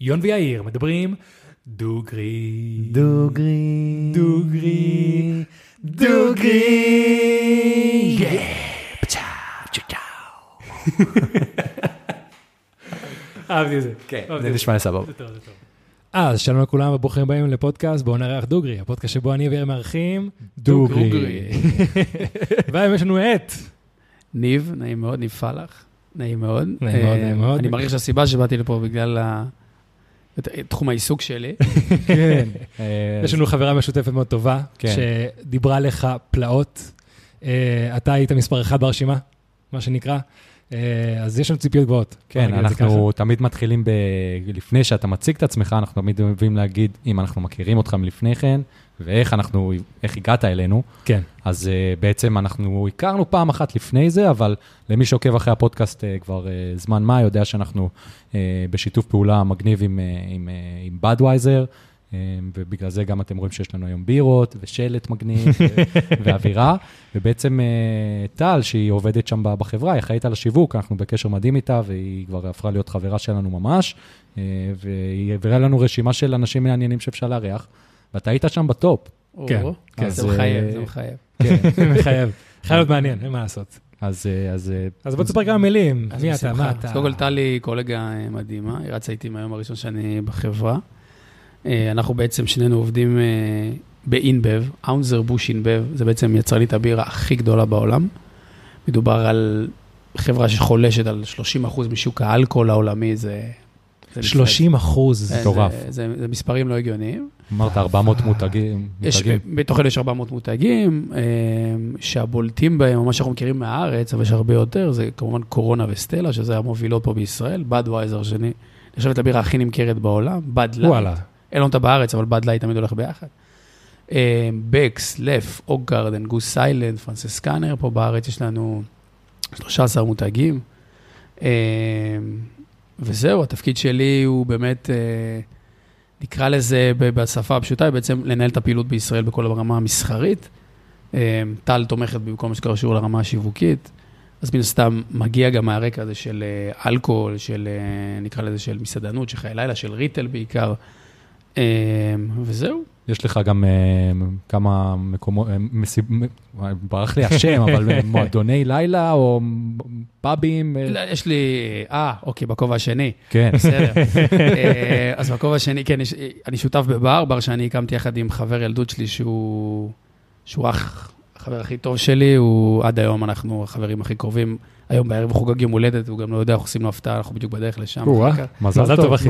יון ויאיר מדברים דוגרי. דוגרי. דוגרי. דוגרי. אהבתי את זה. כן, זה נשמע סבבה. זה טוב, זה טוב. אז שלום לכולם וברוכים הבאים לפודקאסט בואו נארח דוגרי, הפודקאסט שבו אני ויאיר מארחים דוגרי. והיום יש לנו את ניב, נעים מאוד, ניב פלח, נעים מאוד. נעים מאוד, אה, נעים מאוד. אני מעריך שהסיבה שבאתי לפה בגלל את- תחום העיסוק שלי. כן. אה, יש לנו חברה משותפת מאוד טובה, כן. שדיברה לך פלאות. אה, אתה היית מספר אחד ברשימה, מה שנקרא. אה, אז יש לנו ציפיות גבוהות. כן, אנחנו תמיד מתחילים ב... לפני שאתה מציג את עצמך, אנחנו תמיד אוהבים להגיד אם אנחנו מכירים אותך מלפני כן, ואיך אנחנו, איך הגעת אלינו. כן. אז uh, בעצם אנחנו הכרנו פעם אחת לפני זה, אבל למי שעוקב אחרי הפודקאסט uh, כבר uh, זמן מה, יודע שאנחנו uh, בשיתוף פעולה מגניב עם, uh, עם, uh, עם בדוויזר, uh, ובגלל זה גם אתם רואים שיש לנו היום בירות ושלט מגניב ואווירה. ובעצם uh, טל, שהיא עובדת שם בחברה, היא אחראית על השיווק, אנחנו בקשר מדהים איתה, והיא כבר הפכה להיות חברה שלנו ממש, uh, והיא העבירה לנו רשימה של אנשים מעניינים שאפשר לארח, ואתה היית שם בטופ. כן, או, כן. זה מחייב, אה, זה מחייב. כן. מחייב. חייב להיות מעניין, אין מה לעשות. אז, אה, אז, אה, אז בוא תספר כמה מילים. מי אתה? מה אתה? אז קודם כל, טלי קולגה אה, מדהימה, היא רצה איתי מהיום הראשון שאני בחברה. אה, אנחנו בעצם שנינו עובדים אה, באינבב, אאונזר בוש אינבב, זה בעצם יצרנית הבירה הכי גדולה בעולם. מדובר על חברה שחולשת על 30% משוק האלכוהול העולמי, זה... זה 30 אחוז. זה- מטורף. זה- זה זה מספרים לא הגיוניים. אמרת 400 מותגים. יש, אלה יש 400 מותגים, אה, שהבולטים בהם, או מה שאנחנו מכירים מהארץ, אבל יש הרבה יותר, זה כמובן קורונה וסטלה, שזה המובילות פה בישראל, Budweiser, שעדיין נחשבת לבירה הכי נמכרת בעולם, Bud Light. וואלה. אין לנו אותה בארץ, אבל Bud Light תמיד הולך ביחד. אה, Beck's, Leffe, Hoegaarden, Goose Island, Franziskaner, פה בארץ יש לנו 13 מותגים. וזהו, התפקיד שלי הוא באמת, אה, נקרא לזה בשפה הפשוטה, בעצם לנהל את הפעילות בישראל בכל הרמה המסחרית. אה, טל תומכת מה שקשור לרמה השיווקית, אז מן הסתם מגיע גם מהרקע הזה של אה, אלכוהול, של נקרא לזה של מסעדנות, של חיי לילה, של ריטל בעיקר, וזהו. יש לך גם אה, כמה מקומות, אה, ברח לי השם, אבל אה, מועדוני לילה או פאבים. לא, יש לי, אה, אוקיי, בכובע השני. כן, בסדר. אז בכובע השני, כן, אני שותף בבר, בר שאני הקמתי יחד עם חבר ילדות שלי, שהוא אח, החבר הכי טוב שלי, הוא עד היום, אנחנו החברים הכי קרובים. היום בערב הוא חוגג יום הולדת, הוא גם לא יודע, אנחנו עושים לו הפתעה, אנחנו בדיוק בדרך לשם. מזל טוב. אחי.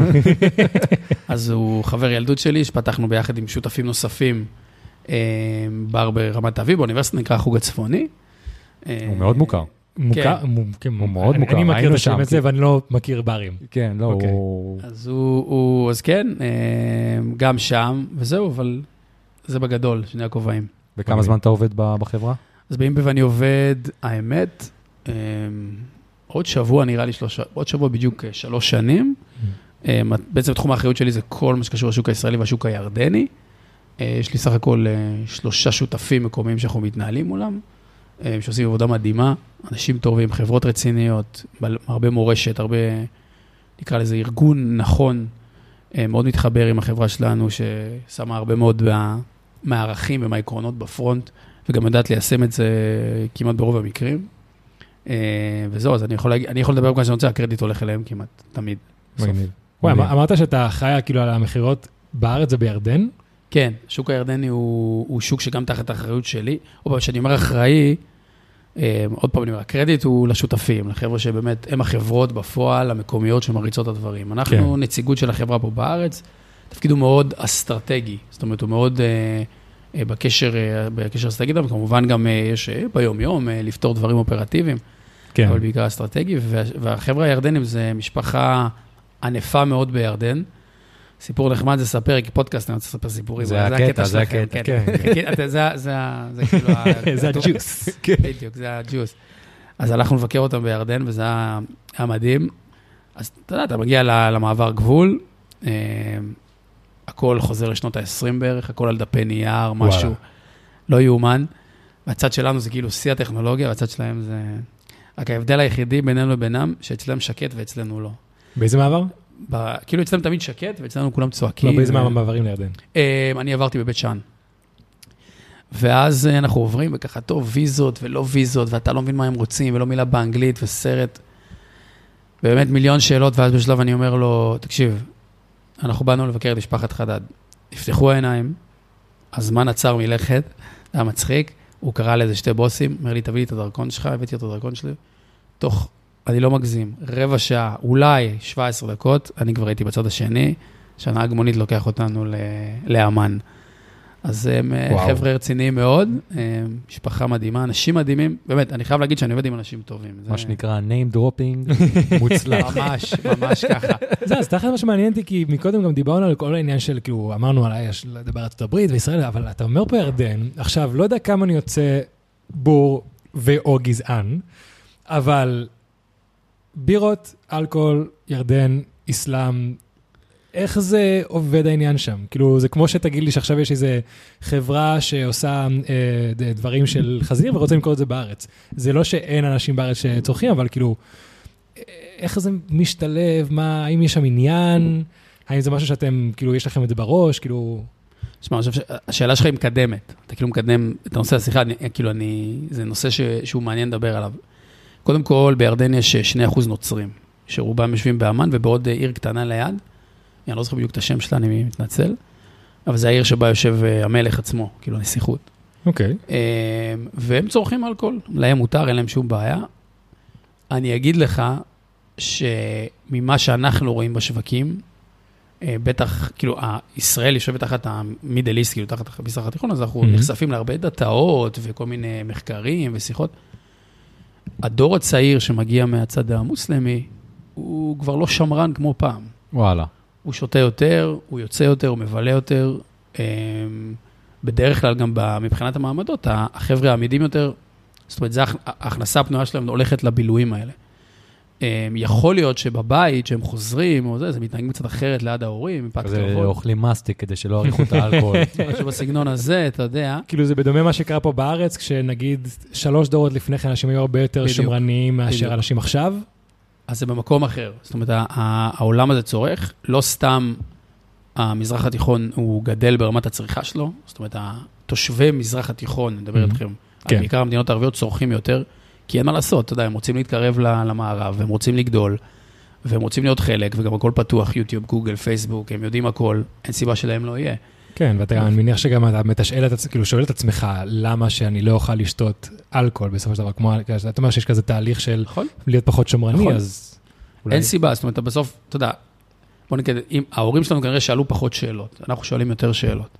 אז הוא חבר ילדות שלי, שפתחנו ביחד עם שותפים נוספים, אה, בר ברמת אביב, באוניברסיטה נקרא החוג הצפוני. אה, הוא מאוד מוכר. מוכר, מו- כן, הוא מאוד מוכר, אני מכיר את השם שם, הזה כן. ואני לא מכיר ברים. כן, לא, אוקיי. הוא... אז הוא, אז כן, אה, גם שם, וזהו, אבל זה בגדול, שני הכובעים. וכמה אוקיי. זמן אתה עובד בחברה? אז באינבב אני עובד, האמת, עוד שבוע נראה לי שלושה, עוד שבוע בדיוק אה, שלוש שנים. אה, בעצם תחום האחריות שלי זה כל מה שקשור לשוק הישראלי והשוק הירדני. אה, יש לי סך הכל אה, שלושה שותפים מקומיים שאנחנו מתנהלים מולם, שעושים עבודה מדהימה, אנשים טובים, חברות רציניות, הרבה מורשת, הרבה, נקרא לזה ארגון נכון, מאוד מתחבר עם החברה שלנו, ששמה הרבה מאוד מה, מהערכים ומהעקרונות בפרונט, וגם יודעת ליישם את זה כמעט ברוב המקרים. אה, וזהו, אז אני יכול, להגיד, אני יכול לדבר במה שאני רוצה, הקרדיט הולך אליהם כמעט, תמיד. מגניב. וואי, מדהים. אמרת שאתה אחראי כאילו על המכירות בארץ ובירדן? כן, השוק הירדני הוא, הוא שוק שגם תחת האחריות שלי. עוד פעם, כשאני אומר אחראי, אה, עוד פעם אני אומר, הקרדיט הוא לשותפים, לחבר'ה שבאמת, הם החברות בפועל המקומיות שמריצות את הדברים. אנחנו כן. נציגות של החברה פה בארץ, תפקיד הוא מאוד אסטרטגי, זאת אומרת, הוא מאוד אה, אה, בקשר, אה, בקשר אסטרטגי, אבל כמובן גם אה, יש אה, ביום-יום אה, לפתור דברים אופרטיביים. כן. אבל בעיקר אסטרטגי, וה- והחבר'ה הירדנים זה משפחה ענפה מאוד בירדן. סיפור נחמד זה לספר, כי פודקאסט אני רוצה לספר סיפורים. זה הקטע, זה הקטע, כן. כן, אתה- זה- כאילו... זה הג'וס. בדיוק, זה הג'וס. אז הלכנו לבקר אותם בירדן, וזה היה מדהים. אז אתה יודע, אתה מגיע למעבר גבול, אה, הכל חוזר לשנות ה-20 בערך, הכל על דפי נייר, משהו. לא יאומן. והצד שלנו זה כאילו שיא הטכנולוגיה, והצד שלהם זה... רק ההבדל היחידי בינינו לבינם, שאצלם שקט ואצלנו לא. באיזה מעבר? ב- כאילו אצלם תמיד שקט, ואצלנו כולם צועקים. לא, באיזה ו- מעברים לירדן. אה, אני עברתי בבית שאן. ואז אה, אנחנו עוברים, וככה, טוב, ויזות ולא ויזות, ואתה לא מבין מה הם רוצים, ולא מילה באנגלית, וסרט. באמת מיליון שאלות, ואז בשלב אני אומר לו, תקשיב, אנחנו באנו לבקר את משפחת חדד. נפתחו העיניים, הזמן עצר מלכת, זה היה מצחיק, הוא קרא לאיזה שתי בוסים, אומר לי, תביא לי את הדרכון שלך, הבאתי את הדרכון שלי. תוך, אני לא מגזים, רבע שעה, אולי 17 דקות, אני כבר הייתי בצד השני, שהנהג מונית לוקח אותנו לאמן. אז הם אה, וואו. חבר'ה רציניים מאוד, אה, משפחה מדהימה, אנשים מדהימים. באמת, אני חייב להגיד שאני עובד עם אנשים טובים. זה- מה שנקרא name dropping מוצלח. ממש, ממש ככה. זה, אז תכף מה שמעניין אותי, כי מקודם גם דיברנו על כל העניין של, כאילו, אמרנו על יש לדבר ארצות הברית וישראל, אבל אתה אומר פה ירדן, עכשיו, לא יודע כמה אני יוצא בור ו/או גזען, אבל בירות, אלכוהול, ירדן, אסלאם, איך זה עובד העניין שם? כאילו, זה כמו שתגיד לי שעכשיו יש איזה חברה שעושה אה, דברים של חזיר ורוצה למכור את זה בארץ. זה לא שאין אנשים בארץ שצורכים, אבל כאילו, אה, איך זה משתלב? מה, האם יש שם עניין? האם זה משהו שאתם, כאילו, יש לכם את זה בראש? כאילו... תשמע, אני חושב שהשאלה שלך היא מקדמת. אתה כאילו מקדם את הנושא השיחה, אני, כאילו אני, זה נושא ש, שהוא מעניין לדבר עליו. קודם כל, בירדן יש 2% נוצרים, שרובם יושבים באמן ובעוד אה, עיר קטנה ליד. אני לא זוכר בדיוק את השם שלה, אני מתנצל. אבל זה העיר שבה יושב אה, המלך עצמו, כאילו הנסיכות. אוקיי. אה, והם צורכים אלכוהול, להם מותר, אין להם שום בעיה. אני אגיד לך שממה שאנחנו רואים בשווקים, אה, בטח, כאילו, ישראל יושבת תחת המידל איסט, כאילו, תחת המזרח התיכון, אז אנחנו Mhm. נחשפים להרבה דאטאות וכל מיני מחקרים ושיחות. הדור הצעיר שמגיע מהצד המוסלמי, הוא כבר לא שמרן כמו פעם. וואלה. הוא שותה יותר, הוא יוצא יותר, הוא מבלה יותר. אמ, בדרך כלל גם מבחינת המעמדות, החבר'ה העמידים יותר, זאת אומרת, זה ההכ- ההכנסה הפנויה שלהם הולכת לבילויים האלה. אמ, יכול להיות שבבית, שהם חוזרים, או זה, זה מתנהגים קצת אחרת ליד ההורים, מפאת כזה כבוד, אוכלים מסטיק כדי שלא יאריכו את האלכוהול. משהו בסגנון הזה, אתה יודע. כאילו, זה בדומה מה שקרה פה בארץ, כשנגיד שלוש דורות לפני כן אנשים היו הרבה יותר. שמרניים מאשר. אנשים עכשיו. אז זה במקום אחר. זאת אומרת, העולם הזה צורך, לא סתם המזרח התיכון הוא גדל ברמת הצריכה שלו, זאת אומרת, תושבי מזרח התיכון, אני מדבר Mhm. איתכם, כן. בעיקר המדינות הערביות צורכים יותר, כי אין מה לעשות, אתה יודע, הם רוצים להתקרב למערב, והם רוצים לגדול, והם רוצים להיות חלק, וגם הכל פתוח, יוטיוב, גוגל, פייסבוק, הם יודעים הכל, אין סיבה שלהם לא יהיה. כן, ואתה גם, אני מניח שגם אתה מתשאל את עצמך, כאילו שואל את עצמך, למה שאני לא אוכל לשתות אלכוהול בסופו של דבר, כמו, אתה אומר שיש כזה תהליך של נכון? להיות פחות שמרני, נכון. אז אולי... אין סיבה, זאת אומרת, בסוף, אתה יודע, בוא נגיד, אם ההורים שלנו כנראה שאלו פחות שאלות, אנחנו שואלים יותר שאלות.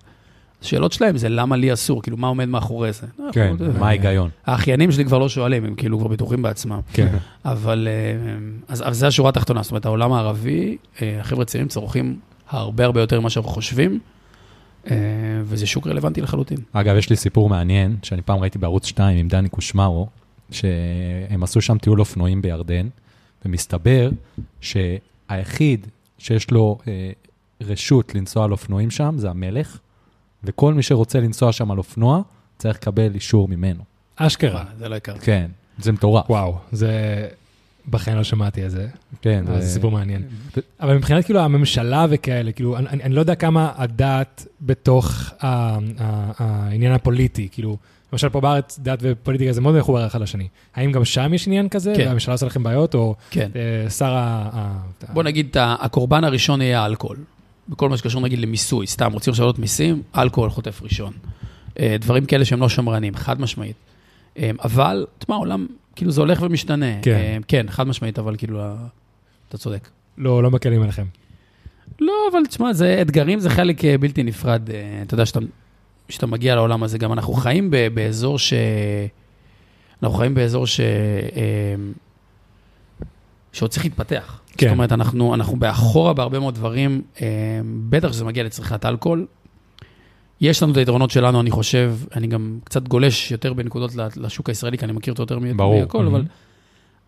השאלות שלהם זה למה לי אסור, כאילו, מה עומד מאחורי זה. כן, מה ההיגיון? האחיינים שלי כבר לא שואלים, הם כאילו כבר בטוחים בעצמם. כן. אבל אה, אז, אז זה השורה התחתונה, זאת אומרת, העולם הערבי, אה, החבר'ה הצעירים צורכים הרבה הרבה יותר ממה שאנחנו חושבים, וזה שוק רלוונטי לחלוטין. אגב, יש לי סיפור מעניין, שאני פעם ראיתי בערוץ 2 עם דני קושמרו, שהם עשו שם טיול אופנועים בירדן, ומסתבר שהיחיד שיש לו אה, רשות לנסוע על אופנועים שם זה המלך, וכל מי שרוצה לנסוע שם על אופנוע, צריך לקבל אישור ממנו. אשכרה. זה לא הכרתי. כן, זה מטורף. וואו, זה... בחיים לא שמעתי על זה, כן, אז זה סיפור מעניין. אבל מבחינת כאילו הממשלה וכאלה, כאילו, אני, אני, לא יודע כמה הדת בתוך העניין הפוליטי, כאילו, למשל פה בארץ דת ופוליטיקה זה מאוד מחובר אחד לשני. האם גם שם יש עניין כזה, כן. והממשלה עושה לכם בעיות, או כן. אה, שר ה... בוא נגיד, הקורבן הראשון יהיה האלכוהול. בכל מה שקשור נגיד למיסוי, סתם רוצים לעלות מיסים, אלכוהול חוטף ראשון. אה, דברים כאלה שהם לא שמרנים, חד משמעית. אה, אבל, תשמע, העולם, כאילו זה הולך ומשתנה. כן. אה, כן, חד משמעית, אבל כאילו, אתה צודק. לא, לא מקלים עליכם. לא, אבל תשמע, זה אתגרים, זה חלק אה, בלתי נפרד. אה, אתה יודע, שאתה, שאתה מגיע לעולם הזה, גם אנחנו חיים ב, באזור ש... אנחנו חיים באזור ש... אה, שעוד צריך להתפתח. כן. זאת אומרת, אנחנו, אנחנו באחורה בהרבה מאוד דברים, בטח שזה מגיע לצריכת אלכוהול. יש לנו את היתרונות שלנו, אני חושב, אני גם קצת גולש יותר בנקודות לשוק הישראלי, כי אני מכיר אותו יותר מ- ברור. מהכל, אבל,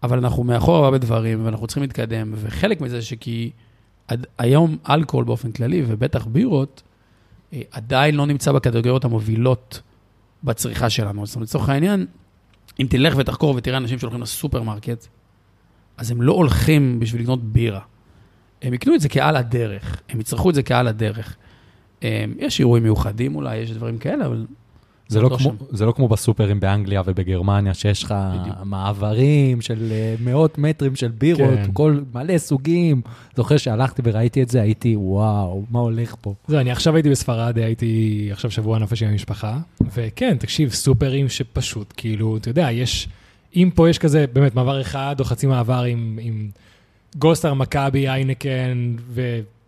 אבל אנחנו מאחורה בהרבה דברים, ואנחנו צריכים להתקדם, וחלק מזה שכי עד, היום אלכוהול באופן כללי, ובטח בירות, אה, עדיין לא נמצא בקטגוריות המובילות בצריכה שלנו. זאת אומרת, לצורך העניין, אם תלך ותחקור ותראה אנשים שהולכים לסופרמרקט, אז הם לא הולכים בשביל לקנות בירה. הם יקנו את זה כעל הדרך, הם יצרכו את זה כעל הדרך. אה, יש אירועים מיוחדים אולי, יש דברים כאלה, אבל זה לא, לא כמו. זה לא כמו בסופרים באנגליה ובגרמניה, שיש לך בדיוק. מעברים של אה, מאות מטרים של בירות, כן. כל מלא סוגים. זוכר שהלכתי וראיתי את זה, הייתי, וואו, מה הולך פה? זהו, אני עכשיו הייתי בספרד, הייתי עכשיו שבוע נופש עם המשפחה, וכן, תקשיב, סופרים שפשוט, כאילו, אתה יודע, יש, אם פה יש כזה, באמת, מעבר אחד או חצי מעבר עם, עם גולדסטאר, מכבי, היינקן, וקצת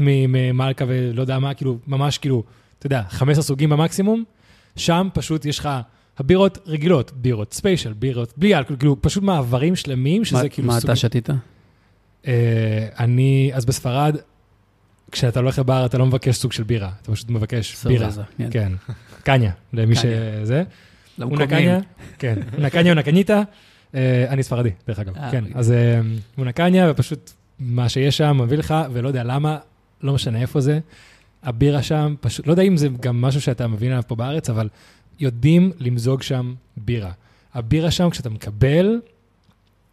מ- ממלכה ולא יודע מה, כאילו, ממש כאילו, אתה יודע, 15 סוגים במקסימום, שם פשוט יש לך הבירות רגילות, בירות special, בירות בלי אלכוהול, כאילו, פשוט מעברים שלמים, שזה מה, כאילו מה סוגים. אתה שתית? אה, אני, אז בספרד, כשאתה הולך לבר, אתה לא מבקש סוג של בירה, אתה פשוט מבקש בירה. סרבזה, כן. כן, קניה, למי. שזה. למקומיים. אונה קניה, כן, אונה קניה, אונה קניטה. אה, אני ספרדי, דרך אגב, אה, כן. אוקיי. אז אה, אונה קניה, ופשוט מה שיש שם מביא לך, ולא יודע למה, לא משנה איפה זה. הבירה שם, פשוט, לא יודע אם זה גם משהו שאתה מבין עליו פה בארץ, אבל יודעים למזוג שם בירה. הבירה שם, כשאתה מקבל,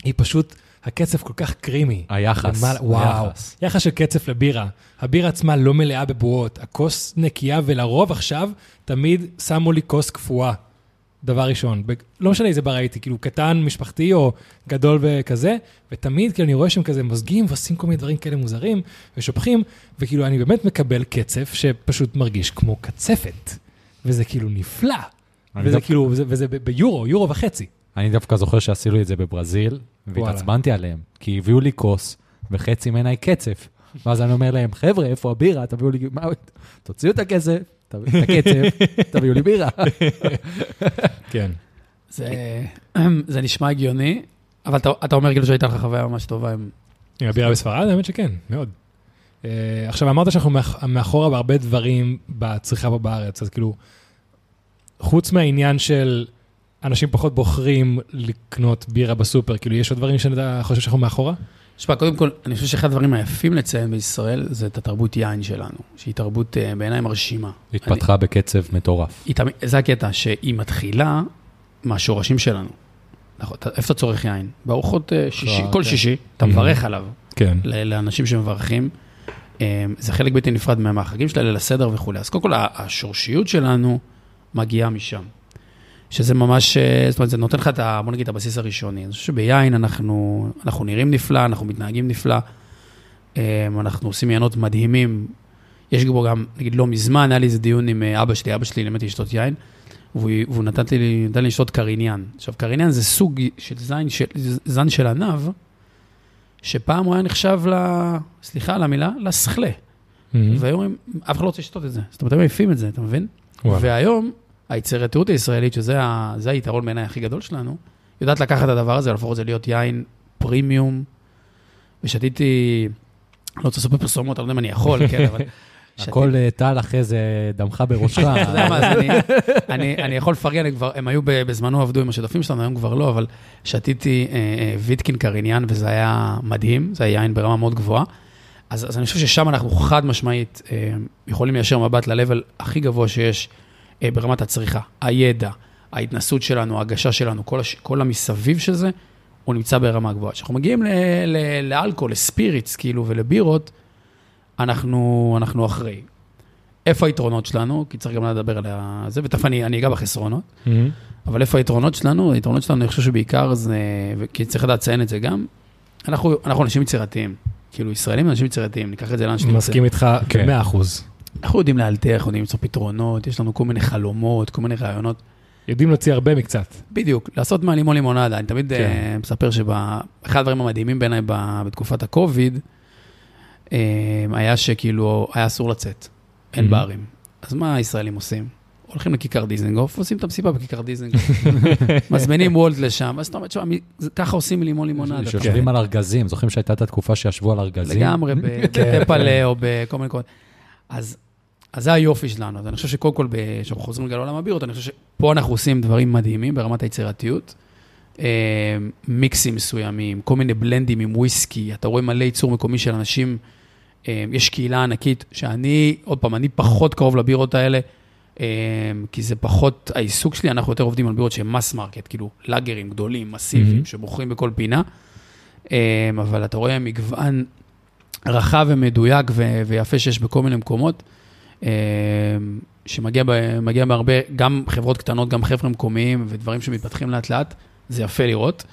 היא פשוט, הקצב כל כך קרימי. היחס, למעלה- וואו, היחס. יחס של קצף לבירה. הבירה עצמה לא מלאה בבועות, הכוס נקייה, ולרוב עכשיו תמיד שמו לי כוס קפואה. דבר ראשון. ב- לא משנה איזה בר הייתי, כאילו קטן, משפחתי או גדול וכזה, ותמיד כאילו אני רואה שהם כזה מוזגים ועושים כל מיני דברים כאלה מוזרים, ושופכים, וכאילו אני באמת מקבל קצף שפשוט מרגיש כמו קצפת. וזה כאילו נפלא. וזה דווקא- כאילו, וזה, וזה ב- ביורו, יורו וחצי. אני דווקא זוכר שעשינו את זה בברזיל, והתעצבנתי עליהם, כי הביאו לי כוס, וחצי ממנה היא קצף. ואז אני אומר להם, חבר'ה, איפה הבירה? תביאו לי, מה, תוציאו את הכסף, את הקצף, תביאו לי בירה. כן. זה, זה נשמע הגיוני, אבל אתה, אתה אומר כאילו שהייתה לך חוויה ממש טובה עם... עם הבירה בספרד? האמת שכן, מאוד. Uh, עכשיו, אמרת שאנחנו מאח- מאחורה בהרבה דברים בצריכה פה בארץ, אז כאילו, חוץ מהעניין של אנשים פחות בוחרים לקנות בירה בסופר, כאילו, יש עוד דברים שאתה חושב שאנחנו מאחורה? תשמע, קודם כל, אני חושב שאחד הדברים היפים לציין בישראל זה את התרבות יין שלנו, שהיא תרבות אה, בעיניי מרשימה. התפתחה בקצב מטורף. היא זה הקטע, שהיא מתחילה מהשורשים שלנו. נכון, איפה אתה צורך יין? בארוחות אה, שישי, אה, כל כן. שישי, אתה מברך עליו. כן. לאנשים שמברכים. זה חלק בלתי נפרד מהחגים של ליל הסדר וכולי. אז קודם כל, השורשיות שלנו מגיעה משם. שזה ממש, אה, זאת אומרת, זה נותן לך את ה... בוא נגיד, את הבסיס הראשוני. אני חושב שביין אנחנו, אנחנו נראים נפלא, אנחנו מתנהגים נפלא, אה, אנחנו עושים ינות מדהימים. יש בו גם, נגיד, לא מזמן, היה לי איזה דיון עם אה, אבא שלי, אבא שלי לימד לשתות יין, והוא, והוא נתן לי, נתן לי לשתות קריניאן. עכשיו, קריניאן זה סוג של זין של, זן של ענב, שפעם הוא היה נחשב ל... סליחה על המילה, לסכלה. והיום הם- אף אחד לא רוצה לשתות את זה. זאת אומרת, הם מעיפים את זה, אתה מבין? וואלה. והיום, היצירתיות הישראלית, שזה ה- היתרון בעיניי הכי גדול שלנו, יודעת לקחת את הדבר הזה, ולהפוך את זה להיות יין פרימיום. ושתיתי, לא רוצה לספר פרסומות, אני לא יודע אם אני יכול, כן, אבל... הכל אה, טל אחרי זה דמך בראשך. אתה יודע מה, אז אני, יכול לפרגן, הם, היו בזמנו עבדו עם השותפים שלנו, היום כבר לא, אבל שתיתי אה, אה, ויטקין קריניאן, וזה היה מדהים, זה היה יין ברמה מאוד גבוהה. אז, אני חושב ששם אנחנו חד משמעית יכולים ליישר מבט ל-level הכי גבוה שיש אה, ברמת הצריכה, הידע, ההתנסות שלנו, ההגשה שלנו, כל, הש... כל המסביב של זה, הוא נמצא ברמה גבוהה. כשאנחנו מגיעים ל... ל... לאלכוהול, לספיריטס, כאילו, ולבירות, אנחנו, אנחנו אחרי. איפה היתרונות שלנו? כי צריך גם לדבר על זה, ותכף אני, אני אגע בחסרונות. Mm-hmm. אבל איפה היתרונות שלנו? היתרונות שלנו, אני חושב שבעיקר זה, כי צריך לציין את זה גם, אנחנו, אנחנו אנשים יצירתיים. כאילו, ישראלים אנשים יצירתיים, ניקח את זה לאן שנרצה. מסכים איתך כן. ב-100%. אנחנו יודעים לאלתר, אנחנו יודעים למצוא פתרונות, יש לנו כל מיני חלומות, כל מיני רעיונות. יודעים להוציא הרבה מקצת. בדיוק, לעשות מהלימון לימונדה. אני תמיד כן. כן. מספר שאחד הדברים המדהימים בעיניי בתקופת הקוביד, אה, היה שכאילו, היה אסור לצאת, אין Mhm. ברים. אז מה הישראלים עושים? הולכים לכיכר דיזנגוף, עושים את המסיבה בכיכר דיזנגוף. מזמינים וולט לשם, אז אתה אומר, תשמע, ככה עושים מלימון לימונדה. שיושבים על ארגזים, זוכרים שהייתה את התקופה שישבו על ארגזים? לגמרי, בטפלה או בכל מיני מקומות. אז, אז זה היופי שלנו. אז אני חושב שקודם כל, כשאנחנו חוזרים רגע לעולם הבירות, אני חושב שפה אנחנו עושים דברים מדהימים ברמת היצירתיות. אה, מיקסים מסוימים, כל מיני בלנדים עם וויסקי, אתה רואה מלא ייצור מקומי של אנשים, אה, יש קהילה ענקית, שאני, עוד פעם, אני פחות קרוב לבירות האלה, אה, כי זה פחות העיסוק שלי, אנחנו יותר עובדים על בירות שהן mass market, כאילו לאגרים גדולים, מסיביים, מהמם. שמוכרים בכל פינה, אבל אתה רואה מגוון רחב ומדויק ויפה שיש בכל מיני מקומות, שמגיע ב- מגיע בהרבה, גם חברות קטנות, גם חבר'ה מקומיים ודברים שמתפתחים לאט לאט, זה יפה לראות.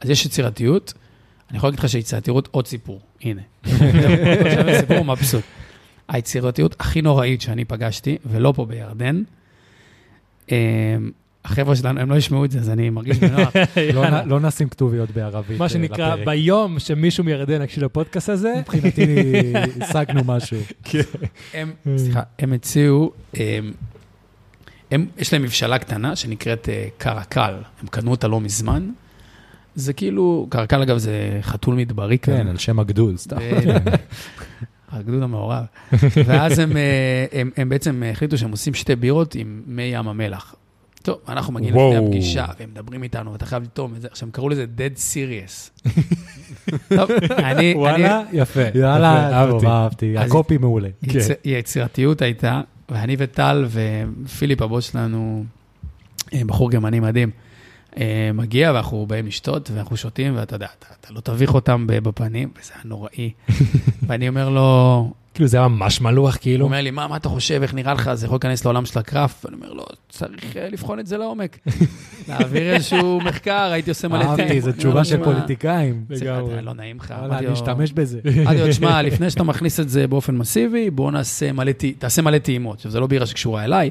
אז יש יצירתיות. אני יכול להגיד לך שיצירתיות, עוד סיפור, הנה. סיפור מבסוט. היצירתיות הכי נוראית שאני פגשתי, ולא פה בירדן, אה, החבר'ה שלנו, הם לא ישמעו את זה, אז אני מרגיש בנוח. לא לא נשים כתוביות בערבית מה אה, שנקרא. ביום שמישהו מירדן יקשיב לפודקאסט הזה, מבחינתי השגנו משהו. הם, סליחה, הם הציעו, יש להם מבשלה קטנה שנקראת אה, קרקל, הם קנו אותה לא מזמן. זה כאילו, קרקל אגב זה חתול מדברי כן, כזה. על שם הגדוד, סתם. הגדוד המעורב. ואז הם, אה, הם, הם בעצם החליטו שהם עושים שתי בירות עם מי ים המלח. טוב, אנחנו מגיעים וואו. לפני הפגישה, והם מדברים איתנו, ואתה חייב לטעום את זה. עכשיו, הם קראו לזה Dead Serious. טוב, אני, אני, וואלה, יפה. יפה, יאללה, אהבתי. אהבתי, הקופי מעולה. כן. יצ... יצירתיות הייתה, ואני וטל ופיליפ, הבוס שלנו, אה, בחור גרמני מדהים, אה, מגיע ואנחנו באים לשתות, ואנחנו שותים, ואתה יודע, אתה, אתה לא תביך אותם בפנים, וזה היה נוראי. ואני אומר לו, כאילו זה היה ממש מלוח, הוא כאילו. אומר לי, מה, מה אתה חושב, איך נראה לך, זה יכול להיכנס לעולם של הקראפט? ואני אומר לו, צריך אה, לבחון את זה לעומק. להעביר איזשהו מחקר, הייתי עושה מלא אהבתי, זו אני תשובה של "מה, פוליטיקאים. לגמרי. לא נעים לך. אני אשתמש בזה. אמרתי לו, תשמע, לפני שאתה מכניס את זה באופן מסיבי, בוא נעשה מלא, טע- תעשה מלא טעימות. עכשיו, זה לא בירה שקשורה אליי,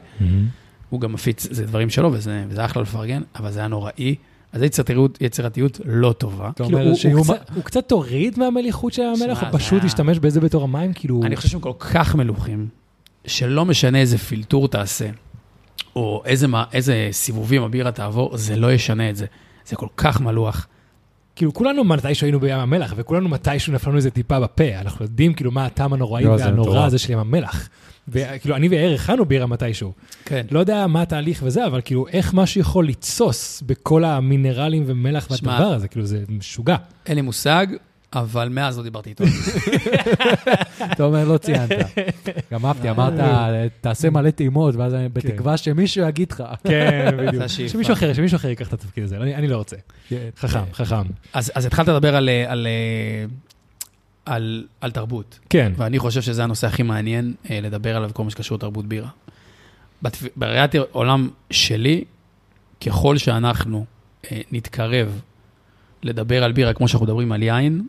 הוא גם מפיץ, זה דברים שלו, וזה אחלה לפרגן, אבל זה היה נוראי. אז זו יצירתיות, יצירתיות לא טובה. אתה כאילו, אומר הוא- שיהיו... הוא קצת- הוא קצת תוריד מהמליחות של המלח, הוא פשוט השתמש בזה בתור המים, כאילו... אני חושב שהם כל כך מלוכים, שלא משנה איזה פילטור תעשה, או איזה, מה- איזה סיבובים הבירה תעבור, זה לא ישנה את זה. זה כל כך מלוח. כאילו כולנו מתישהו היינו בים המלח, וכולנו מתישהו נפלנו איזה טיפה בפה, אנחנו יודעים כאילו מה הטעם הנוראי לא, זה והנורא. הזה של ים המלח. וכאילו אני ויאיר הכנו בירה מתישהו. כן. לא יודע מה התהליך וזה, אבל כאילו איך משהו יכול לתסוס בכל המינרלים ומלח שמע, והדבר הזה, כאילו זה משוגע. אין לי מושג, אבל מאז לא דיברתי איתו. אתה אומר, לא ציינת. גם אהבתי, אמרת, תעשה מלא טעימות, ואז אני בתקווה שמישהו יגיד לך. כן, בדיוק. שמישהו אחר, שמישהו אחר ייקח את התפקיד הזה, אני לא רוצה. חכם, חכם. אז, התחלת לדבר על, אה, אה, תרבות. כן. ואני חושב שזה הנושא הכי מעניין אה, לדבר עליו, כל מה שקשור לתרבות בירה. בראיית עולם שלי, ככל שאנחנו אה, נתקרב לדבר על בירה כמו שאנחנו מדברים על יין,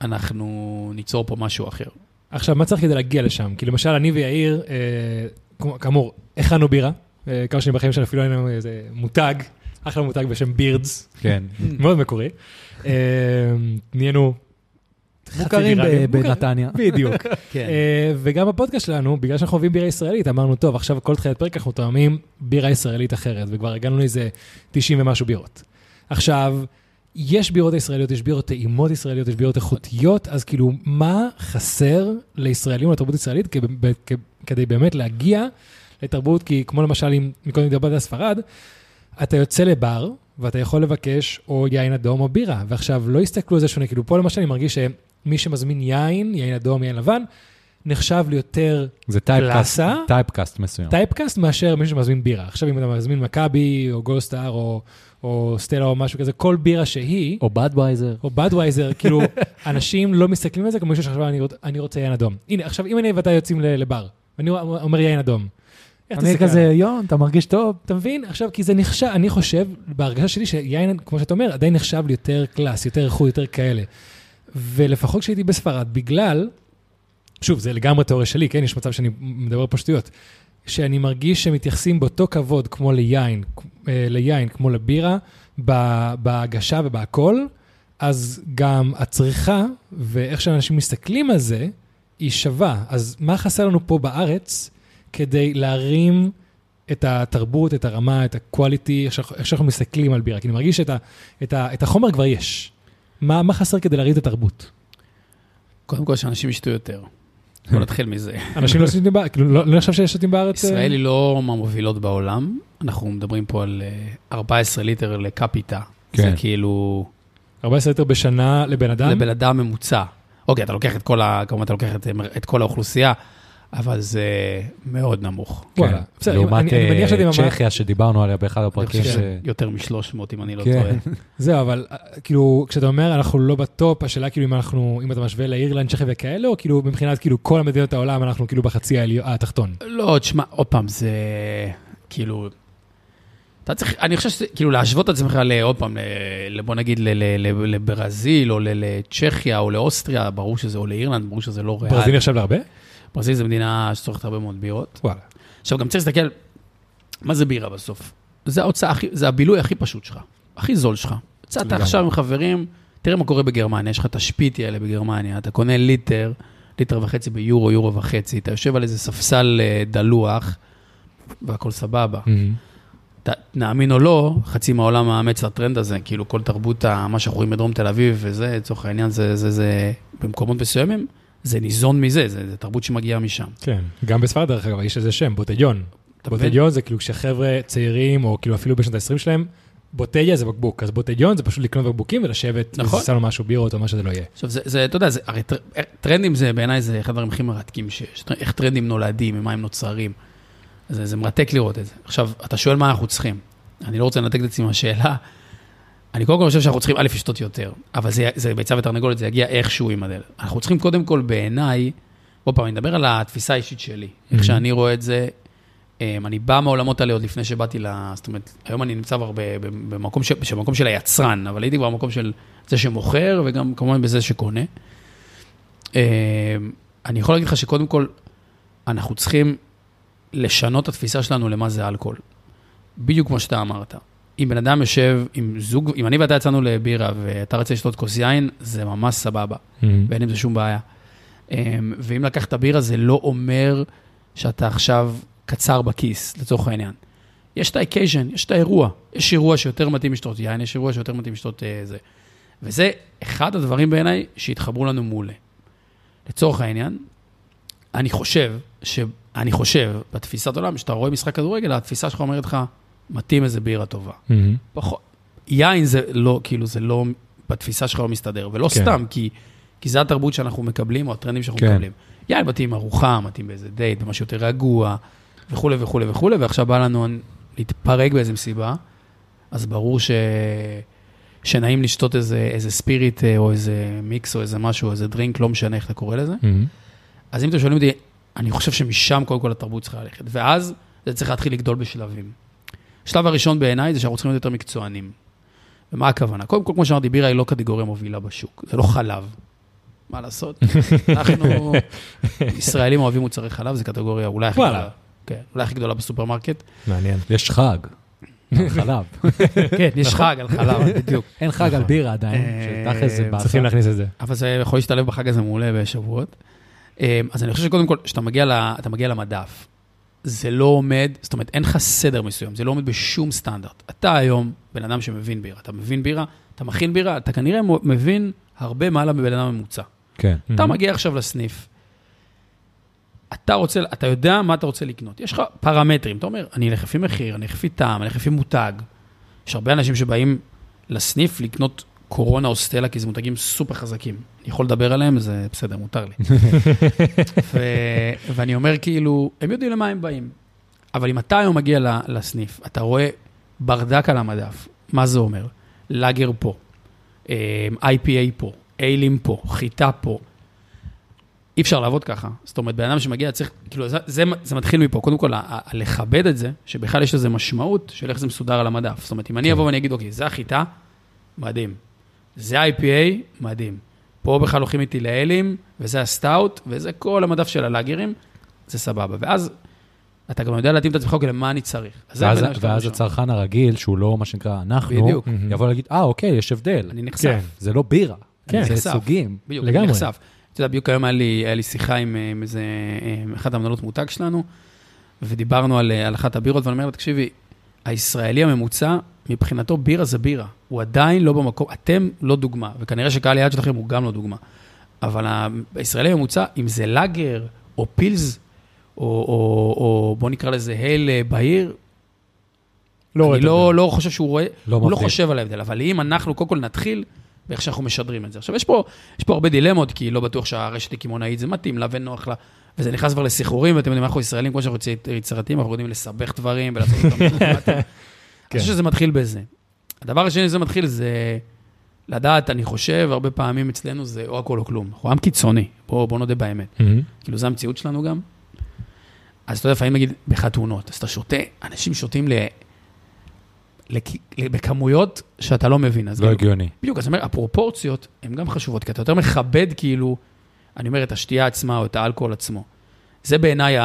אנחנו ניצור פה משהו אחר. עכשיו, מה צריך כדי להגיע לשם? כי למשל, אני ויאיר, אה, כמו- כאמור, הכנו בירה. אה, כמה שנים בחיים שלנו אפילו היינו איזה מותג, אחלה מותג בשם בירדס, כן. מאוד מקורי. אה, נהיינו מוכרים בנתניה. בדיוק. כן. אה, וגם בפודקאסט שלנו, בגלל שאנחנו אוהבים בירה ישראלית, אמרנו, טוב, עכשיו כל תחילת פרק אנחנו תואמים בירה ישראלית אחרת, וכבר הגענו לאיזה 90 ומשהו בירות. עכשיו, יש בירות ישראליות, יש בירות טעימות ישראליות, יש בירות איכותיות, אז כאילו, מה חסר לישראלים, לתרבות ישראלית, כ- כדי באמת להגיע לתרבות, כי כמו למשל, אם מקודם דיברת על ספרד, אתה יוצא לבר, ואתה יכול לבקש או יין אדום או בירה, ועכשיו לא הסתכלו על זה שונה, כאילו פה למשל אני מרגיש שמי שמזמין יין, יין אדום, יין לבן, נחשב ליותר זה typecast? typecast מסוים. typecast מאשר מישהו שמזמין בירה. עכשיו אם אתה מזמין מכבי או גולדסטאר או, או סטלה או משהו כזה, כל בירה שהיא, או בדווייזר. או בדווייזר, כאילו, אנשים לא מסתכלים על זה כמו מישהו שחשב, אני, רוצ- אני רוצה יין אדום. הנה, עכשיו אם אני ואתה יוצאים לבר, ואני אומר יין אדום. אני כזה? יון, אתה מרגיש טוב? אתה מבין? עכשיו, כי זה נחשב, אני חושב, בהרגשה שלי, שיין, כמו שאתה אומר, עדיין נחשב ליותר class, יותר איכות, יותר כאלה. ולפחות כשהייתי בספרד, בגלל, שוב, זה לגמרי תיאוריה שלי, כן? יש מצב שאני מדבר פה שטויות. שאני מרגיש שמתייחסים באותו כבוד כמו ליין, אה, ליין כמו לבירה, בהגשה ובהכל, אז גם הצריכה ואיך שאנשים מסתכלים על זה, היא שווה. אז מה חסר לנו פה בארץ כדי להרים את התרבות, את הרמה, את ה-quality, איך שאנחנו מסתכלים על בירה? כי אני מרגיש שאת ה, את ה, את החומר כבר יש. מה, מה חסר כדי להרים את התרבות? קודם כל, שאנשים ישתו יותר. בוא נתחיל מזה. אנשים לא שותים בארץ, כאילו, לא לא נחשב שיש שותים בארץ? אה? ישראל היא לא מהמובילות בעולם, אנחנו מדברים פה על אה, 14 ליטר לקפיטה. כן. זה כאילו 14 ליטר בשנה לבן אדם? לבן אדם ממוצע. אוקיי, אתה לוקח את כל ה... כמובן, אתה לוקח את, את כל האוכלוסייה, אבל זה מאוד נמוך. וואלה. כן. בסדר, לעומת אני- אני מניח שאתם אה, צ'כיה שדיברנו עליה באחד הפרקים. ש- שיותר מ-300, אם אני לא כן. טועה. זהו, אבל אה, כאילו, כשאתה אומר אנחנו לא בטופ, השאלה כאילו אם אנחנו, אם אתה משווה לאירלנד, צ'כיה וכאלה, או כאילו מבחינת כאילו כל מדינות העולם אנחנו כאילו בחצי התחתון. לא, תשמע, עוד פעם, זה כאילו... אתה צריך, אני חושב שזה, כאילו, להשוות את עצמך לעוד פעם, בוא נגיד, לברזיל, או לצ'כיה, או לאוסטריה, ברור שזה, או לאירלנד, ברור שזה לא ריאלי. ברזיל נחשב להרבה? ברזיל זה מדינה שצורכת הרבה מאוד בירות. וואלה. עכשיו, גם צריך להסתכל, מה זה בירה בסוף? זה ההוצאה זה הבילוי הכי פשוט שלך, הכי זול שלך. יצאת. עכשיו עם חברים, תראה מה קורה בגרמניה, יש לך את השפיטי האלה בגרמניה, אתה קונה ליטר, ליטר וחצי ביורו, יורו וחצי, אתה יושב על איזה ספסל אה, דלוח, והכל סבבה. ת- נאמין או לא, חצי מהעולם מאמץ את הטרנד הזה, כאילו כל תרבות, מה שאנחנו רואים בדרום תל אביב וזה, לצורך העניין, זה, זה, זה, במקומות מסוימים, זה ניזון מזה, זה, זה תרבות שמגיעה משם. כן, גם בספרד דרך אגב, יש לזה שם, מבין? בוטליון זה כאילו כשחבר'ה צעירים, או כאילו אפילו בשנות ה-20 שלהם, בוטליה זה בקבוק, אז בוטליון זה פשוט לקנות בקבוקים ולשבת, נכון. ולסע לו משהו, בירות או מה שזה לא יהיה. עכשיו, זה, זה, אתה יודע, זה, הרי טר, טרנדים זה, בעיניי זה אחד הדברים הכי מרתקים שיש. איך טרנדים נולדים, ממה הם נוצרים. זה, זה מרתק לראות את זה. עכשיו, אתה שואל מה אנחנו צריכים. אני לא רוצה לנתק את עצמי מהשאלה. אני קודם כל חושב שאנחנו צריכים, א', לשתות יותר, אבל זה, זה ביצה ותרנגולת, זה יגיע איכשהו עם הדלת. אנחנו צריכים קודם כל, בעיניי, עוד פעם, אני מדבר על התפיסה האישית שלי. איך Mhm. שאני רואה את זה, אמ, אני בא מהעולמות האלה עוד לפני שבאתי ל... זאת אומרת, היום אני נמצא כבר במקום, ש... במקום של היצרן, אבל הייתי כבר במקום של זה שמוכר, וגם כמובן בזה שקונה. אמ, אני יכול להגיד לך שקודם כל, אנחנו צריכים לשנות את התפיסה שלנו למה זה אלכוהול. בדיוק כמו שאתה אמרת. אם בן אדם יושב עם זוג, אם אני ואתה יצאנו לבירה ואתה רוצה לשתות כוס יין, זה ממש סבבה. ואין עם זה שום בעיה. אמ, ואם לקחת בירה, זה לא אומר שאתה עכשיו קצר בכיס, לצורך העניין. יש את ה-occasion, יש את האירוע. יש אירוע שיותר מתאים לשתות יין, יש אירוע שיותר מתאים לשתות אה, זה. וזה אחד הדברים בעיניי שהתחברו לנו מעולה. לצורך העניין, אני חושב, ש... אני חושב, בתפיסת עולם, כשאתה רואה משחק כדורגל, התפיסה שלך אומרת לך, מתאים איזה בירה טובה. פחות. יין זה לא, כאילו, זה לא, בתפיסה שלך לא מסתדר, ולא כן. סתם, כי, כי זה התרבות שאנחנו מקבלים, או הטרנדים שאנחנו כן. מקבלים. יין מתאים ארוחה, מתאים באיזה דייט, במשהו יותר רגוע, וכולי וכולי וכולי, ועכשיו בא לנו להתפרק באיזה מסיבה, אז ברור ש... שנעים לשתות איזה, איזה ספיריט, אה, או איזה מיקס, או איזה משהו, איזה דרינק, לא משנה איך אתה קורא לזה. אז אם אתם שואלים אותי, אני חושב שמשם קודם כל התרבות צריכה ללכת, ואז זה צריך להתחיל לגדול בשלבים. השלב הראשון בעיניי זה שאנחנו צריכים להיות יותר מקצוענים. ומה הכוונה? קודם כל, כמו שאמרתי, בירה היא לא קטגוריה מובילה בשוק, זה לא חלב. מה לעשות? אנחנו ישראלים אוהבים מוצרי חלב, זו קטגוריה אולי הכי. גדולה. כן, אולי הכי גדולה בסופרמרקט. מעניין. יש חג. חלב. כן, יש חג על חלב, בדיוק. אין חג על בירה עדיין, אה, שתכל'ס זה באסה. צריכים להכניס את זה. אבל זה יכול להשתלב בחג הזה מעולה בשבועות. אה, אז אני חושב שקודם כל, כשאתה מגיע למדף, זה לא עומד, זאת אומרת, אין לך סדר מסוים, זה לא עומד בשום סטנדרט. אתה היום בן אדם שמבין בירה, אתה מבין בירה, אתה מכין בירה, אתה כנראה מבין הרבה מעלה מבן אדם ממוצע. כן. אתה מגיע עכשיו לסניף, אתה רוצה, אתה יודע מה אתה רוצה לקנות. יש לך פרמטרים, אתה אומר, אני אלך לפי מחיר, אני אלך לפי טעם, אני אלך לפי מותג. יש הרבה אנשים שבאים לסניף לקנות קורונה או סטלה, כי זה מותגים סופר חזקים. אני יכול לדבר עליהם, זה בסדר, מותר לי. ו... ואני אומר כאילו, הם יודעים למה הם באים. אבל אם אתה היום מגיע לסניף, אתה רואה ברדק על המדף, מה זה אומר? לאגר פה, אה, IPA פה, איילים פה, חיטה פה. אי אפשר לעבוד ככה. זאת אומרת, בן אדם שמגיע צריך, כאילו, זה, זה, זה מתחיל מפה. קודם כל, ה- ה- לכבד את זה, שבכלל יש לזה משמעות של איך זה מסודר על המדף. זאת אומרת, אם אני אבוא ואני אגיד, אוקיי, זה החיטה, מדהים. זה IPA, מדהים. פה בכלל הולכים איתי לאלים, וזה הסטאוט, וזה כל המדף של הלאגרים, זה סבבה. ואז אתה גם יודע להתאים את עצמך, אוקיי, למה אני צריך. ואז- ואז ראשון. הצרכן הרגיל, שהוא לא מה שנקרא אנחנו, בדיוק. יבוא להגיד, אה, אוקיי, יש הבדל. אני כן. נחשף. זה לא בירה, כן. זה נחשף. סוגים. בדיוק, לגמרי. אני נחשף. אתה יודע, בדיוק היום היה לי, היה לי שיחה עם, אה, עם איזה, אה, עם אחת המנהלות מותג שלנו, ודיברנו על, אה, על אחת הבירות, ואני אומר לה, תקשיבי, הישראלי הממוצע, מבחינתו בירה זה בירה. הוא עדיין לא במקום, אתם לא דוגמה, וכנראה שקהל היעד שלכם הוא גם לא דוגמה. אבל הישראלי הממוצע, אם זה לאגר, או פילס, או, או, או בוא נקרא לזה הייל אה, בהיר, לא אני לא. לא חושב שהוא רואה, לא הוא לא מבדיל. חושב על ההבדל, אבל אם אנחנו קודם כל נתחיל באיך שאנחנו משדרים את זה. עכשיו, יש פה, יש פה הרבה דילמות, כי לא בטוח שהרשת הקמעונאית זה מתאים לה ונוח לה, וזה נכנס כבר לסחרורים, ואתם יודעים, אנחנו ישראלים, כמו שאנחנו יצירתיים, אנחנו יודעים לסבך דברים ולעשות אותם. אני חושב שזה מתחיל בזה. הדבר השני שזה מתחיל זה לדעת, אני חושב, הרבה פעמים אצלנו זה או הכל או כלום. אנחנו עם קיצוני, בואו בוא נודה באמת. Mm-hmm. כאילו, זו המציאות שלנו גם. אז אתה יודע, לפעמים נגיד בחתונות, אז אתה שותה, אנשים שותים ל... לק... בכמויות שאתה לא מבין. לא כאילו, הגיוני. בדיוק, אז אני אומר, הפרופורציות הן גם חשובות, כי אתה יותר מכבד כאילו, אני אומר, את השתייה עצמה או את האלכוהול עצמו. זה בעיניי,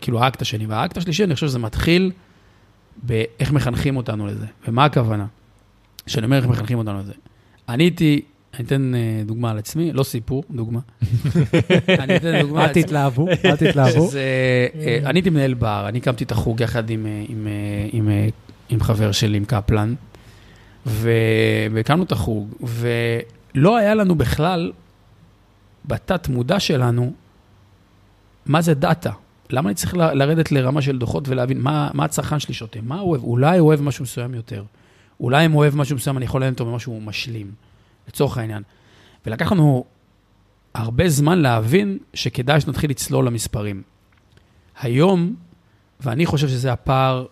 כאילו, האקט השני. והאקט השלישי, אני חושב שזה מתחיל באיך מחנכים אותנו לזה. ומה הכוונה? כשאני אומר איך מחנכים אותנו לזה. אני הייתי, אני אתן אה, דוגמה על עצמי, לא סיפור, דוגמה. אני אתן דוגמה על אל עצמי. תתלהבו, אל תתלהבו. שזה, אה, אני הייתי מנהל בר, אני הקמתי את החוג יחד עם, אה, אה, אה, חבר שלי, עם קפלן, והקמנו את החוג, ולא היה לנו בכלל, בתת מודע שלנו, מה זה דאטה. למה אני צריך לרדת לרמה של דוחות ולהבין מה, מה הצרכן שלי שותה, מה הוא אוהב, אולי הוא אוהב משהו מסוים יותר, אולי אם הוא אוהב משהו מסוים, אני יכול לעניין אותו במשהו משלים, לצורך העניין. ולקח לנו הרבה זמן להבין שכדאי שנתחיל לצלול למספרים. היום, ואני חושב שזה הפער,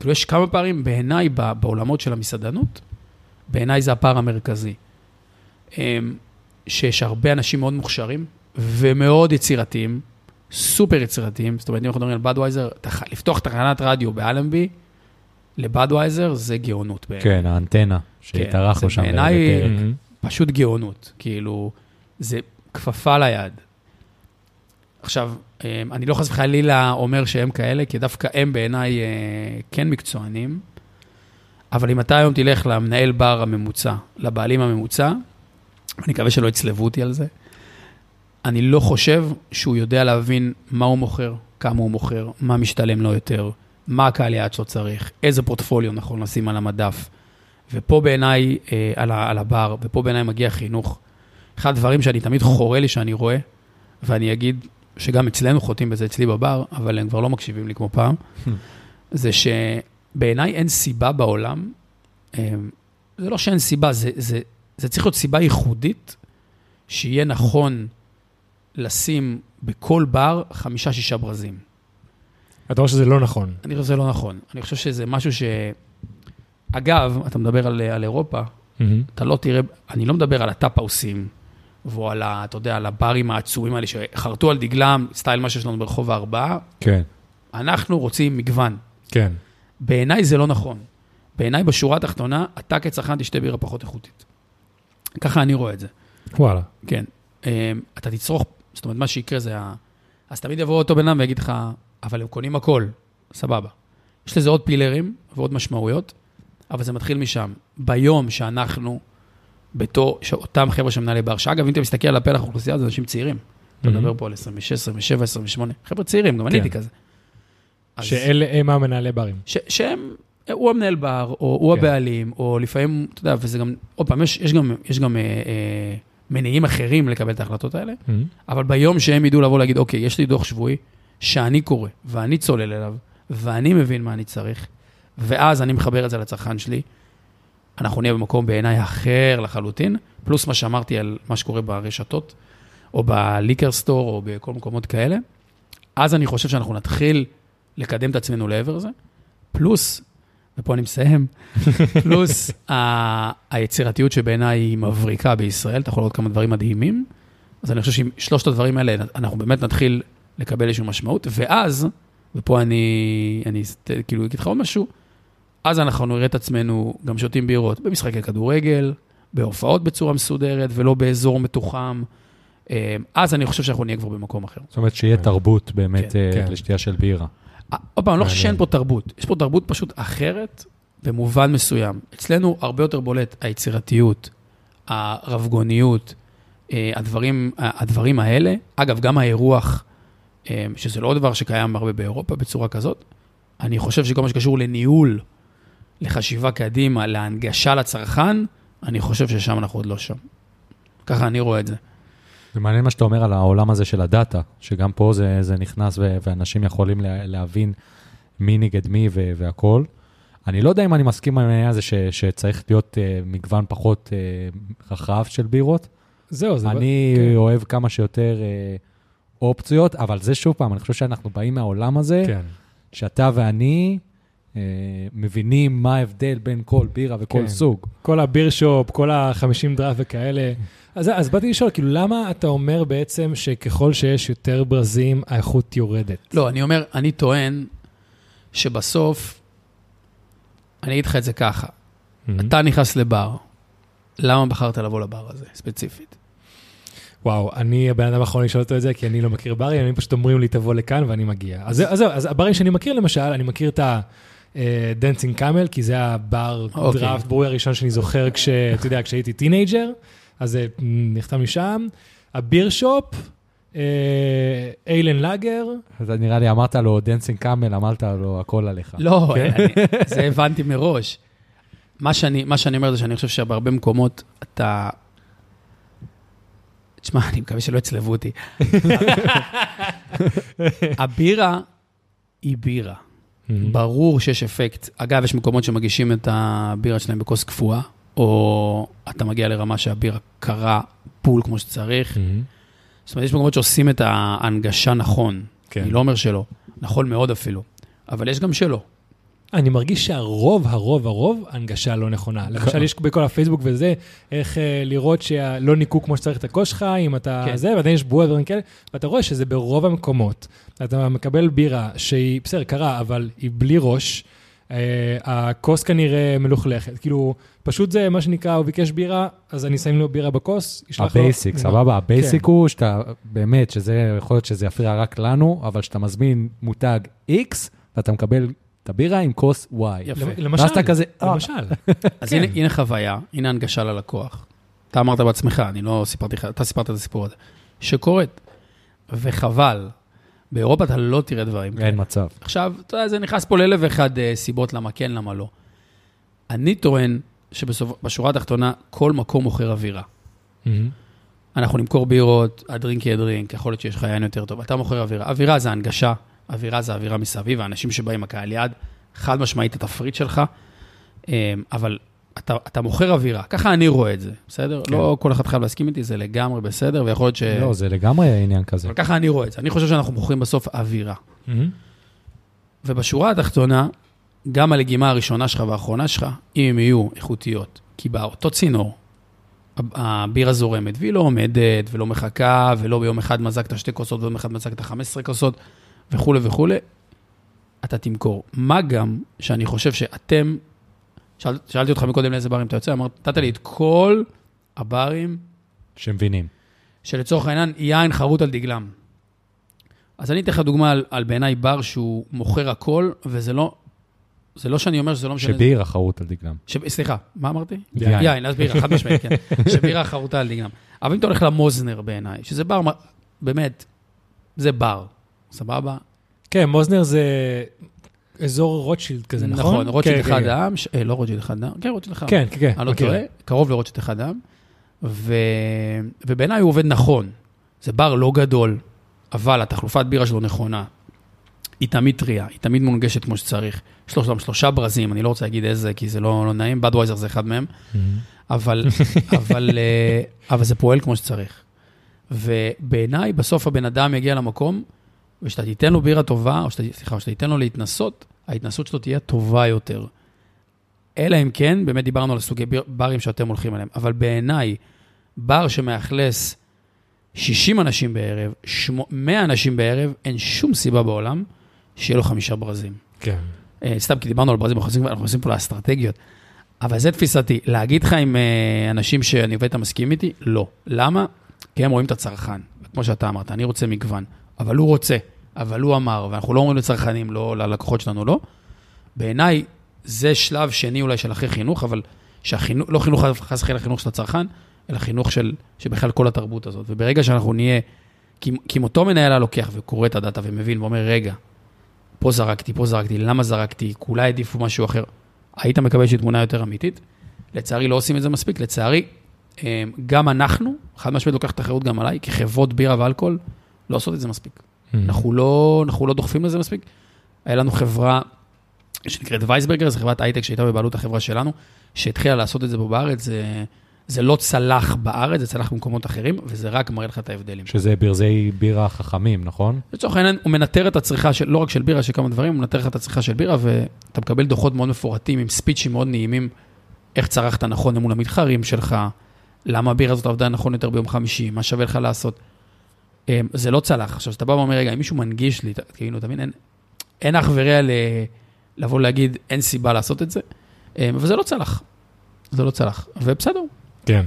כאילו יש כמה פערים בעיניי בעולמות של המסעדנות, בעיניי זה הפער המרכזי. אמ, שיש הרבה אנשים מאוד מוכשרים ומאוד יצירתיים, סופר יצירתיים, זאת אומרת, אם אנחנו מדברים על בדווייזר, לפתוח תחנת רדיו באלנבי לבדווייזר זה גאונות בעיניי. כן, האנטנה שהתארחנו זה שם בעיניי-. פשוט גאונות, כאילו, זה כפפה ליד. עכשיו, אה, אני לא חס וחלילה אומר שהם כאלה, כי דווקא הם בעיניי אה, כן מקצוענים, אבל אם אתה היום תלך למנהל בר הממוצע, לבעלים הממוצע, אני מקווה שלא יצלבו אותי על זה, אני לא חושב שהוא יודע להבין מה הוא מוכר, כמה הוא מוכר, מה משתלם לו יותר, מה הקהל יעד שלו צריך, איזה פורטפוליו נכון לשים על המדף. ופה בעיניי, אה, על, ה- על הבר, ופה בעיניי מגיע חינוך. אחד הדברים שאני תמיד חורה לי שאני רואה, ואני אגיד שגם אצלנו חוטאים בזה אצלי בבר, אבל הם כבר לא מקשיבים לי כמו פעם, זה שבעיניי אין סיבה בעולם, אה, זה לא שאין סיבה, זה, זה, זה צריך להיות סיבה ייחודית, שיהיה נכון לשים בכל בר חמישה-שישה ברזים. אתה אומר שזה לא נכון. אני חושב שזה לא נכון. אני חושב שזה משהו ש... אגב, אתה מדבר על, על אירופה, Mm-hmm. אתה לא תראה, אני לא מדבר על הטאפאוסים, ועל ה... אתה יודע, על הברים העצומים האלה שחרטו על דגלם, סטייל מה שיש לנו ברחוב הארבעה. כן. אנחנו רוצים מגוון. כן. בעיניי זה לא נכון. בעיניי, בשורה התחתונה, אתה כצרכן תשתה בירה פחות איכותית. ככה אני רואה את זה. וואלה. כן. אמ, אתה תצרוך, זאת אומרת, מה שיקרה זה ה... אז תמיד יבוא אותו בן אדם ויגיד לך, אבל הם קונים הכל, סבבה. יש לזה עוד פילרים ועוד משמעויות, אבל זה מתחיל משם. ביום שאנחנו, בתור, אותם חבר'ה שמנהלי בר, שאגב, אם אתה מסתכל על הפלח האוכלוסייה, זה אנשים צעירים. אתה. מדבר פה על 26, 27, 28, חבר'ה צעירים, גם אני כן. הייתי כזה. שאלה הם המנהלי ברים. שהם, הוא המנהל בר, או הוא כן. הבעלים, או לפעמים, אתה יודע, וזה גם, עוד פעם, יש, יש גם, יש גם אה, אה, מניעים אחרים לקבל את ההחלטות האלה, Mm-hmm. אבל ביום שהם ידעו לבוא להגיד, אוקיי, יש לי דוח שבועי שאני קורא, ואני צולל אליו, ואני מבין מה אני צריך, ואז אני מחבר את זה לצרכן שלי, אנחנו נהיה במקום בעיניי אחר לחלוטין, פלוס מה שאמרתי על מה שקורה ברשתות, או בליקר סטור, או בכל מקומות כאלה. אז אני חושב שאנחנו נתחיל לקדם את עצמנו לעבר זה, פלוס, ופה אני מסיים, פלוס ה- היצירתיות שבעיניי היא מבריקה בישראל, אתה יכול לראות כמה דברים מדהימים, אז אני חושב שעם שלושת הדברים האלה, אנחנו באמת נתחיל לקבל איזושהי משמעות, ואז, ופה אני, אני כאילו אגיד לך עוד משהו, אז אנחנו נראה את עצמנו גם שותים בירות במשחקי כדורגל, בהופעות בצורה מסודרת ולא באזור מתוחם. אה, אז אני חושב שאנחנו נהיה כבר במקום אחר. זאת אומרת שיהיה תרבות באמת כן, אה, כן. לשתייה של בירה. עוד פעם, אני לא חושב. שאין פה תרבות. יש פה תרבות פשוט אחרת במובן מסוים. אצלנו הרבה יותר בולט היצירתיות, הרבגוניות, אה, הדברים, הדברים האלה. אגב, גם האירוח, אה, שזה לא דבר שקיים הרבה באירופה בצורה כזאת. אני חושב שכל מה שקשור לניהול, לחשיבה קדימה, להנגשה לצרכן, אני חושב ששם אנחנו עוד לא שם. ככה אני רואה את זה. זה מעניין מה שאתה אומר על העולם הזה של הדאטה, שגם פה זה, זה נכנס ו- ואנשים יכולים לה, להבין מי נגד מי ו- והכול. אני לא יודע אם אני מסכים עם העניין הזה ש, שצריך להיות uh, מגוון פחות uh, רחב של בירות. זהו, זה... אני כן. אוהב כמה שיותר uh, אופציות, אבל זה שוב פעם, אני חושב שאנחנו באים מהעולם הזה, כן. שאתה ואני מבינים מה ההבדל בין כל בירה וכל כן. סוג. כל הביר שופ, כל ה-50 דראפט וכאלה. אז, אז באתי לשאול, כאילו, למה אתה אומר בעצם שככל שיש יותר ברזים, האיכות יורדת? לא, אני אומר, אני טוען שבסוף, אני אגיד לך את זה ככה, Mm-hmm. אתה נכנס לבר, למה בחרת לבוא לבר הזה, ספציפית? וואו, אני הבן אדם האחרון לשאול אותו את זה, כי אני לא מכיר ברים, אני פשוט אומרים לי, תבוא לכאן, ואני מגיע. אז זהו, אז אז הברים שאני מכיר, למשל, אני מכיר את ה-Dancing Camel, כי זה הבר אוקיי. craft brewery הראשון שאני זוכר, כש- אתה יודע, כשהייתי טינאייג'ר, אז זה נחתם לי שם. ה Beer Shop, אה, איילן לאגר, אז נראה לי אמרת לו Dancing Camel, אמרת לו הכל עליך. לא, כן. אני, זה הבנתי מראש. מה שאני, מה שאני אומר זה שאני חושב שבהרבה מקומות אתה... תשמע, אני מקווה שלא יצלבו אותי. הבירה היא בירה. ברור שיש אפקט. אגב, יש מקומות שמגישים את הבירה שלהם בכוס קפואה, או אתה מגיע לרמה שהבירה קרה בול כמו שצריך. זאת אומרת, יש מקומות שעושים את ההנגשה נכון. כן. אני לא אומר שלא, נכון מאוד אפילו, אבל יש גם שלא. אני מרגיש שהרוב, הרוב, הרוב, הנגשה לא נכונה. למשל, יש בכל הפייסבוק וזה, איך אה, לראות שלא ניקו כמו שצריך את הכוס שלך, אם אתה כן. זה, ועדיין יש בועה ודברים כאלה, ואתה רואה שזה ברוב המקומות. אתה מקבל בירה שהיא, בסדר, קרה, אבל היא בלי ראש, אה, הכוס כנראה מלוכלכת. כאילו, פשוט זה מה שנקרא, הוא ביקש בירה, אז אני אשים לו בירה בכוס, ישלח לו... ה basic, נגמר. סבבה? ה basic כן. הוא שאתה, באמת, שזה, יכול להיות שזה יפריע רק לנו, אבל שאתה מזמין מותג X, ואתה מקבל את הבירה עם כוס Y. יפה. למשל, ואז אתה כזה, אה. למשל. אז כן. הנה, הנה חוויה, הנה הנגשה ללקוח. אתה אמרת בעצמך, אני לא סיפרתי לך, אתה סיפרת את הסיפור הזה, שקורית. וחבל, באירופה אתה לא תראה דברים כאלה. אין מצב. עכשיו, אתה יודע, זה נכנס פה לאלף ואחד אה, סיבות למה כן, למה לא. אני טוען שבשורה התחתונה, כל מקום מוכר אווירה. מהמם. אנחנו נמכור בירות, הדרינק יהיה דרינק, יכול להיות שיש לך יין יותר טוב. אתה מוכר אווירה. אווירה זה הנגשה, אווירה זה אווירה מסביב, האנשים שבאים, הקהל יעד, חד משמעית התפריט שלך, אה, אבל אתה, אתה מוכר אווירה, ככה אני רואה את זה, בסדר? כן. לא כל אחד חייב להסכים איתי, זה לגמרי בסדר, ויכול להיות ש... לא, זה לגמרי עניין כזה. אבל ככה אני רואה את זה. אני חושב שאנחנו מוכרים בסוף אווירה. מהמם. ובשורה התחתונה, גם הלגימה הראשונה שלך והאחרונה שלך, אם הן יהיו איכותיות, כי באותו צינור, הבירה זורמת, והיא לא עומדת ולא מחכה, ולא ביום אחד מזגת שתי כוסות ויום אחד מזגת 15 כוסות, וכולי וכולי, אתה תמכור. מה גם שאני חושב שאתם, שאל, שאלתי אותך מקודם לאיזה ברים אתה יוצא, אמרת, נתת לי את כל הברים שמבינים. שלצורך העניין יין חרוט על דגלם. אז אני אתן לך דוגמה על, על בעיניי בר שהוא מוכר הכל, וזה לא, זה לא שאני אומר שזה לא משנה. שבירה חרוט על דגלם. ש... סליחה, מה אמרתי? יין. יין, אז בירה, חד משמעית, כן. שבירה חרוטה על דגלם. אבל אם אתה הולך למוזנר בעיניי, שזה בר, באמת, זה בר, סבבה? כן, מוזנר זה אזור רוטשילד כזה, נכון? נכון, רוטשילד כן, אחד כן, העם, ש- אה, לא רוטשילד אחד העם, כן, רוטשילד אחד. כן, כן, כן. אני לא מכיר. טועה, קרוב לרוטשילד אחד העם, ו... ובעיניי הוא עובד נכון. זה בר לא גדול, אבל התחלופת בירה שלו נכונה. היא תמיד טריה, היא תמיד מונגשת כמו שצריך. יש לו שם שלושה ברזים, אני לא רוצה להגיד איזה, כי זה לא, לא נעים, בדווייזר זה אחד מהם, מהמם. אבל, אבל, אה, אבל זה פועל כמו שצריך. ובעיניי, בסוף הבן אדם יגיע למקום, ושאתה תיתן לו בירה טובה, או שאתה, סליחה, או שאתה תיתן לו להתנסות, ההתנסות שלו תהיה טובה יותר. אלא אם כן, באמת דיברנו על סוגי ביר- ברים שאתם הולכים אליהם, אבל בעיניי, בר שמאכלס 60 אנשים בערב, שמו- 100 אנשים בערב, אין שום סיבה בעולם שיהיה לו חמישה ברזים. כן. אה, סתם, כי דיברנו על ברזים, אנחנו עושים פה לאסטרטגיות. אבל זה תפיסתי. להגיד לך אם אה, אנשים שאני עובד איתם מסכימים איתי? לא. למה? כי הם רואים את הצרכן. כמו שאתה אמרת, אני רוצה מגוון. אבל הוא רוצה, אבל הוא אמר, ואנחנו לא אומרים לצרכנים, לא ללקוחות שלנו, לא. בעיניי, זה שלב שני אולי של אחרי חינוך, אבל שהחינוך, לא חינוך חס וחלילה חינוך של הצרכן, אלא חינוך של, שבכלל כל התרבות הזאת. וברגע שאנחנו נהיה, כי, אם אותו מנהל היה לוקח וקורא את הדאטה ומבין ואומר, רגע, פה זרקתי, פה זרקתי, למה זרקתי, אולי העדיפו משהו אחר, היית מקבל איזושהי תמונה יותר אמיתית. לצערי לא עושים את זה מספיק, לצערי, אה, גם אנחנו, חד משמעית לוקח את האחריות גם עליי, כחברות בירה ואלכוהול, לא עושות את זה מספיק. מהמם. אנחנו לא, אנחנו לא דוחפים לזה מספיק. היה לנו חברה שנקראת וייסברגר, זו חברת הייטק שהייתה בבעלות החברה שלנו, שהתחילה לעשות את זה פה בארץ, זה, זה לא צלח בארץ, זה צלח במקומות אחרים, וזה רק מראה לך את ההבדלים. שזה ברזי בירה חכמים, נכון? לצורך העניין, הוא מנטר את הצריכה של, לא רק של בירה, של כמה דברים, הוא מנטר לך את הצריכה של בירה, ואתה מקבל דוחות מאוד מפורטים עם ספיצ'ים מאוד נעימים, איך צרכת נכון מול המתחרים שלך, למה הבירה הזאת עבדה נכון יותר ביום חמישי, מה שווה לך לעשות. אה, זה לא צלח. עכשיו, כשאתה בא ואומר, רגע, אם מישהו מנגיש לי, כאילו, אתה מבין, אין, אין אח ורע. לבוא להגיד, אין סיבה לעשות את זה, אה, אבל זה לא צלח. זה לא צלח, ובסדר. כן.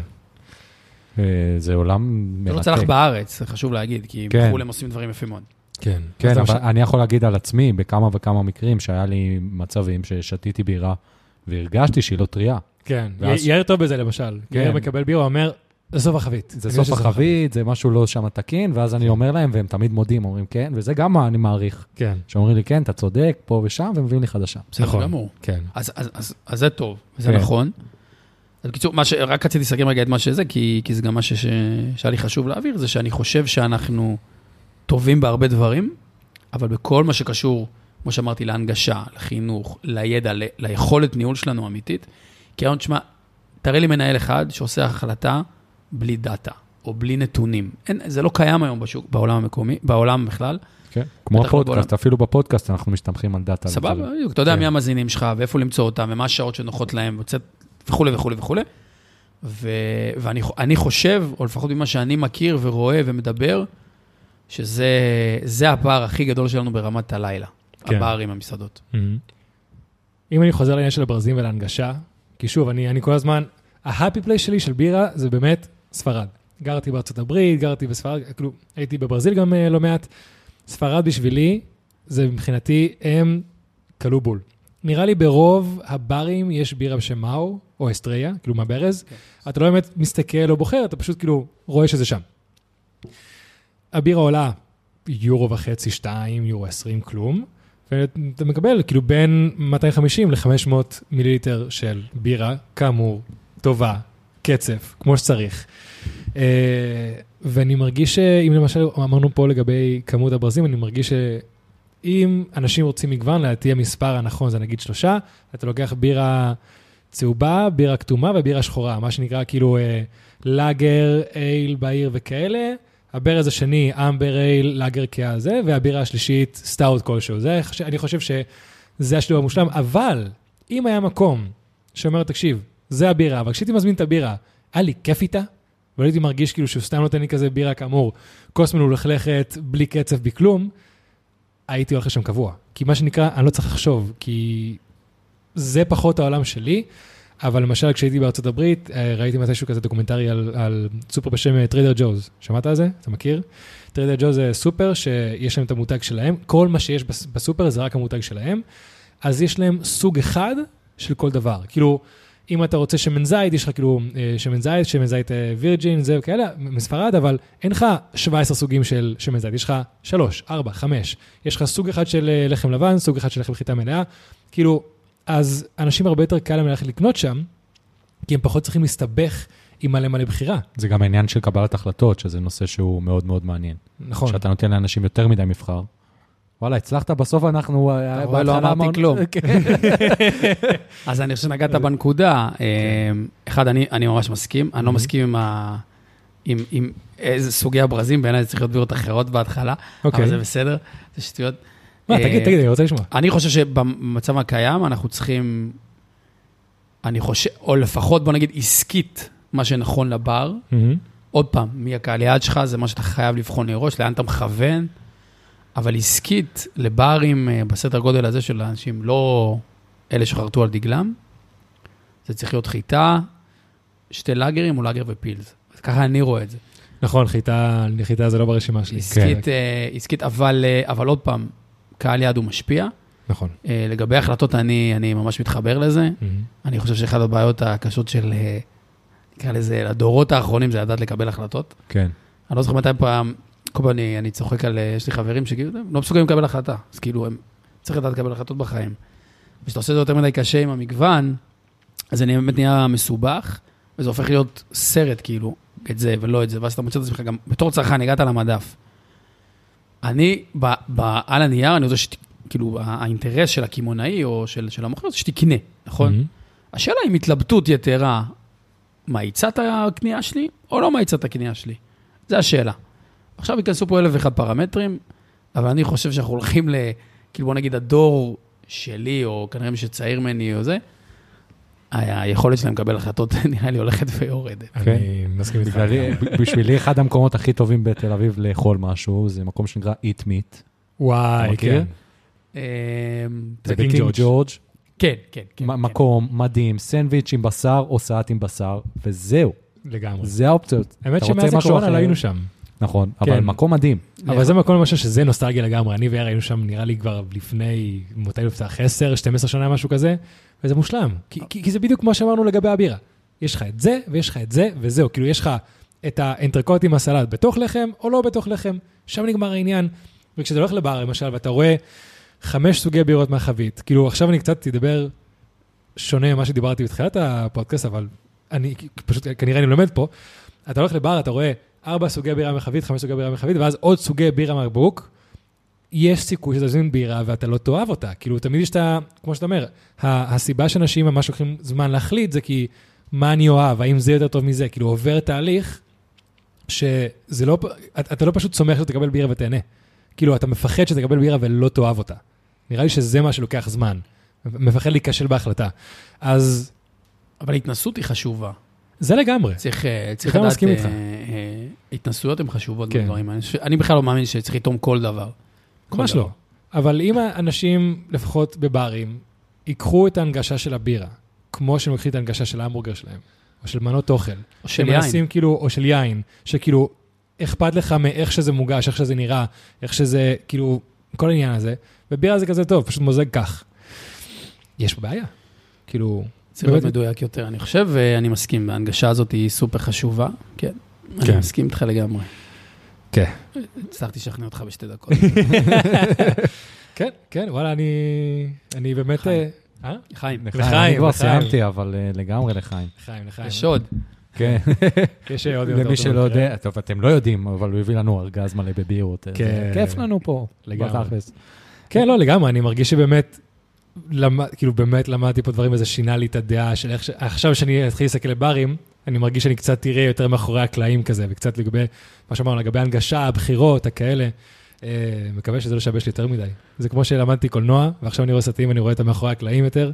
אה, זה עולם זה לא מרתק. צלח בארץ, זה חשוב להגיד, כי כן. בחו"ל הם עושים דברים יפים מאוד. כן. כן, אבל למשל- אני יכול להגיד על עצמי, בכמה וכמה מקרים, שהיה לי מצבים ששתיתי בירה, והרגשתי שהיא לא טריה. כן, ואז- יאיר טוב בזה למשל. כן. יאיר מקבל בירה, הוא אומר, זה סוף החבית. זה סוף החבית, זה משהו לא שם תקין, ואז אני אומר להם, והם תמיד מודים, אומרים כן, וזה גם מה אני מעריך. כן, שאומרים לי, כן, אתה צודק, פה ושם, ומביאים לי חדשה. בסדר נכון. גמור. כן. אז, אז, אז, אז זה טוב, זה כן. נכון. אז בקיצור, מה ש... רק רציתי לסכם רגע את מה שזה, כי, כי זה גם משהו ש... שהיה לי חשוב להעביר, זה שאני חושב שאנחנו טובים בהרבה דברים, אבל בכל מה שקשור, כמו שאמרתי, להנגשה, לחינוך, לידע, ל... ליכולת ניהול שלנו אמיתית, כי היום, תשמע, תראה לי מנהל אחד שעושה החלטה בלי דאטה, או בלי נתונים. אין, זה לא קיים היום בשוק, בעולם המקומי, בעולם בכלל. כן. כמו לא הפודקאסט, אפילו בפודקאסט אנחנו מסתמכים על דאטה. סבבה. בדיוק. אתה יודע כן. מי המאזינים שלך, ואיפה למצוא אותם, ומה השעות שנוחות להם, וכולי וכולי וכולי. ו... ואני אני חושב, או לפחות ממה שאני מכיר ורואה ומדבר, שזה זה הפער הכי גדול שלנו ברמת הלילה. כן. הפער עם המסעדות. מהמם. אם אני חוזר לעניין של הברזים ולהנגשה, כי שוב, אני, אני כל הזמן, ההאפי פליי שלי של בירה זה באמת ספרד. גרתי בארצות הברית, גרתי בספרד, כאילו, הייתי בברזיל גם אה, לא מעט. ספרד בשבילי, זה מבחינתי, הם כלו בול. נראה לי ברוב הברים יש בירה בשם מאו, או אסטריה, כאילו מהברז. אתה לא באמת מסתכל או בוחר, אתה פשוט כאילו רואה שזה שם. הבירה עולה יורו וחצי, שתיים, יורו עשרים, כלום. ואתה מקבל כאילו בין 250 ל-500 מיליליטר של בירה, כאמור, טובה, קצף, כמו שצריך. אה, ואני מרגיש שאם למשל אמרנו פה לגבי כמות הברזים, אני מרגיש שאם אנשים רוצים מגוון, לדעתי המספר הנכון זה נגיד שלושה, אתה לוקח בירה צהובה, בירה כתומה ובירה שחורה, מה שנקרא כאילו אה, לאגר, אייל בהיר וכאלה. הברז השני, amber ale, לאגר כהה והבירה השלישית, סטאוט כלשהו. זה, אני חושב שזה השילוב המושלם, אבל אם היה מקום שאומר, תקשיב, זה הבירה, אבל כשהייתי מזמין את הבירה, היה לי כיף איתה, ולא הייתי מרגיש כאילו שהוא סתם נותן לי כזה בירה כאמור, כוס מלוכלכת, בלי קצף, בלי כלום, הייתי הולך לשם קבוע. כי מה שנקרא, אני לא צריך לחשוב, כי זה פחות העולם שלי. אבל למשל, כשהייתי בארצות הברית, אה, ראיתי מתישהו כזה דוקומנטרי על, על סופר בשם Trader Joe's. שמעת על זה? אתה מכיר? Trader Joe's זה סופר שיש להם את המותג שלהם, כל מה שיש בס- בסופר זה רק המותג שלהם, אז יש להם סוג אחד של כל דבר. כאילו, אם אתה רוצה שמן זית, יש לך כאילו אה, שמן זית, שמן זית אה, virgin, זה וכאלה, מספרד, אבל אין לך 17 סוגים של שמן זית, יש לך 3, 4, 5. יש לך סוג אחד של אה, לחם לבן, סוג אחד של לחם חיטה מלאה. כאילו, אז אנשים הרבה יותר קל להם ללכת לקנות שם, כי הם פחות צריכים להסתבך עם מלא מלא בחירה. זה גם העניין של קבלת החלטות, שזה נושא שהוא מאוד מאוד מעניין. נכון. שאתה נותן לאנשים יותר מדי מבחר. וואלה, הצלחת, בסוף אנחנו... אתה רואה, לא אמרתי כלום. כן. אז אני חושב שנגעת בנקודה. אה, אחד, אני, ממש מסכים. אני לא. מסכים עם, איזה סוגי הברזים, בעיניי זה צריך להיות בירות אחרות בהתחלה, אוקיי. אבל זה בסדר, זה שטויות. מה, אה, תגיד, תגיד, אני רוצה לשמוע. אני חושב שבמצב הקיים אנחנו צריכים, אני חושב, או לפחות בוא נגיד עסקית, מה שנכון לבר. עוד פעם, מי הקהל יעד שלך, זה מה שאתה חייב לבחון מראש, לאן אתה מכוון, אבל עסקית, לברים אה, בסדר גודל הזה של האנשים, לא אלה שחרטו על דגלם, זה צריך להיות חיטה, שתי לאגרים או לאגר ופילס. ככה אני רואה את זה. נכון, חיטה, חיטה זה לא ברשימה שלי. עסקית, כן, אה, עסקית, אבל, אה, אבל עוד פעם, קהל יעד הוא משפיע. נכון. לגבי החלטות, אני, אני ממש מתחבר לזה. מהמם. אני חושב שאחת הבעיות הקשות של, נקרא לזה, הדורות האחרונים, זה לדעת לקבל החלטות. כן. אני לא זוכר מתי פעם, כל פעם אני, אני צוחק על, אה, יש לי חברים שכאילו, הם לא מסוגלים לקבל החלטה. אז כאילו, הם צריך לדעת לקבל החלטות בחיים. וכשאתה עושה את זה יותר מדי קשה עם המגוון, אז זה באמת נהיה מסובך, וזה הופך להיות סרט, כאילו, את זה ולא את זה, ואז אתה מוצא את עצמך גם, בתור צרכן, הגעת למדף. אני, ב, ב, על הנייר, אני רוצה כאילו, ה- האינטרס של הקמעונאי או של, של המוכר זה שתקנה, נכון? מהמם. השאלה אם התלבטות יתרה, מאיצת הקנייה שלי או לא מאיצת הקנייה שלי? זו השאלה. עכשיו ייכנסו פה אלף ואחד פרמטרים, אבל אני חושב שאנחנו הולכים ל... כאילו, בוא נגיד, הדור שלי, או כנראה מי שצעיר ממני או זה, היכולת שלהם לקבל החלטות נראה לי הולכת ויורדת. אני מסכים איתך. בשבילי אחד המקומות הכי טובים בתל אביב לאכול משהו, זה מקום שנקרא Eat Meat. וואי? כן. אמ, זה בקינג ג'ורג', כן, כן, כן. כן. מקום מדהים, סנדוויץ' עם בשר או סלט עם בשר, וזהו, לגמרי. זה האופציות. האמת שמאז הקורונה? לא היינו שם. נכון, כן. אבל מקום מדהים. אבל זה מקום למשל שזה נוסטלגיה לגמרי. אני ויאיר היינו שם נראה לי כבר לפני, מתי נפתח? 10, 12 שנה, משהו כזה, וזה מושלם. כי, כי, כי זה בדיוק כמו שאמרנו לגבי הבירה. יש לך את זה, ויש לך את זה, וזהו. כאילו, יש לך את האנטרקוט עם הסלט בתוך לחם, או לא בתוך לחם. שם נגמר העניין. וכשאתה הולך לבר, למשל, ואתה רואה חמש סוגי בירות מהחבית, כאילו, עכשיו אני קצת אדבר שונה ממה שדיברתי בתחילת הפודקאסט, אבל אני פשוט, כנראה אני לומד פה. אתה הולך לבר, אתה רואה ארבע סוגי בירה מחבית, חמש סוגי בירה מחבית, ואז עוד סוגי בירה מהבקבוק. יש סיכוי שתזמין בירה ואתה לא תאהב אותה. כאילו, תמיד יש את ה... כמו שאתה אומר, הסיבה שאנשים ממש לוקחים זמן להחליט זה כי מה אני אוהב, האם זה יותר טוב מזה. כאילו, עובר תהליך שזה לא... אתה לא פשוט סומך שתקבל בירה ותהנה. כאילו, אתה מפחד שתקבל בירה ולא תאהב אותה. נראה לי שזה מה שלוקח זמן. מפחד להיכשל בהחלטה. אז אבל התנסות היא חשובה. זה לגמרי. צריך, אה, צריך לדעת, מסכים אה, איתך. אה, התנסויות הן חשובות כן. בדברים האלה. אני בכלל לא מאמין שצריך לטעום כל דבר. ממש. לא. אבל אם האנשים, לפחות בברים, ייקחו את ההנגשה של הבירה, כמו שהם לוקחים את ההנגשה של ההמבורגר שלהם, או של מנות אוכל, או של יין. כאילו, או של יין, שכאילו, אכפת לך מאיך שזה מוגש, איך שזה נראה, איך שזה, כאילו, כל העניין הזה, ובירה זה כזה טוב, פשוט מוזג כך. יש בעיה. כאילו, צריך להיות באמת- מדויק יותר, אני חושב, ואני מסכים, ההנגשה הזאת היא סופר חשובה, כן. אני כן. מסכים איתך לגמרי. כן. הצלחתי לשכנע אותך בשתי דקות. כן, כן, וואלה, אני, אני באמת... חיים. אה? חיים, לחיים, לחיים, אני כבר. סיימתי, אבל אה, לגמרי לחיים. לחיים, לחיים. יש עוד. כן, יש עוד למי שלא. יודע, טוב, אתם לא יודעים, אבל הוא הביא לנו ארגז מלא בבירות. אז, כן. אה, כיף לנו פה, לגמרי. כן, לא, לגמרי, אני מרגיש שבאמת, למד, כאילו באמת למדתי פה דברים וזה שינה לי את הדעה של איך ש... עכשיו שאני אתחיל להסתכל לברים, אני מרגיש שאני קצת אראה יותר מאחורי הקלעים כזה, וקצת לגבי, מה שאמרנו, לגבי הנגשה, הבחירות, הכאלה. אה, מקווה שזה לא ישבש לי יותר מדי. זה כמו שלמדתי קולנוע, ועכשיו אני רואה סרטים, ואני רואה את המאחורי הקלעים יותר.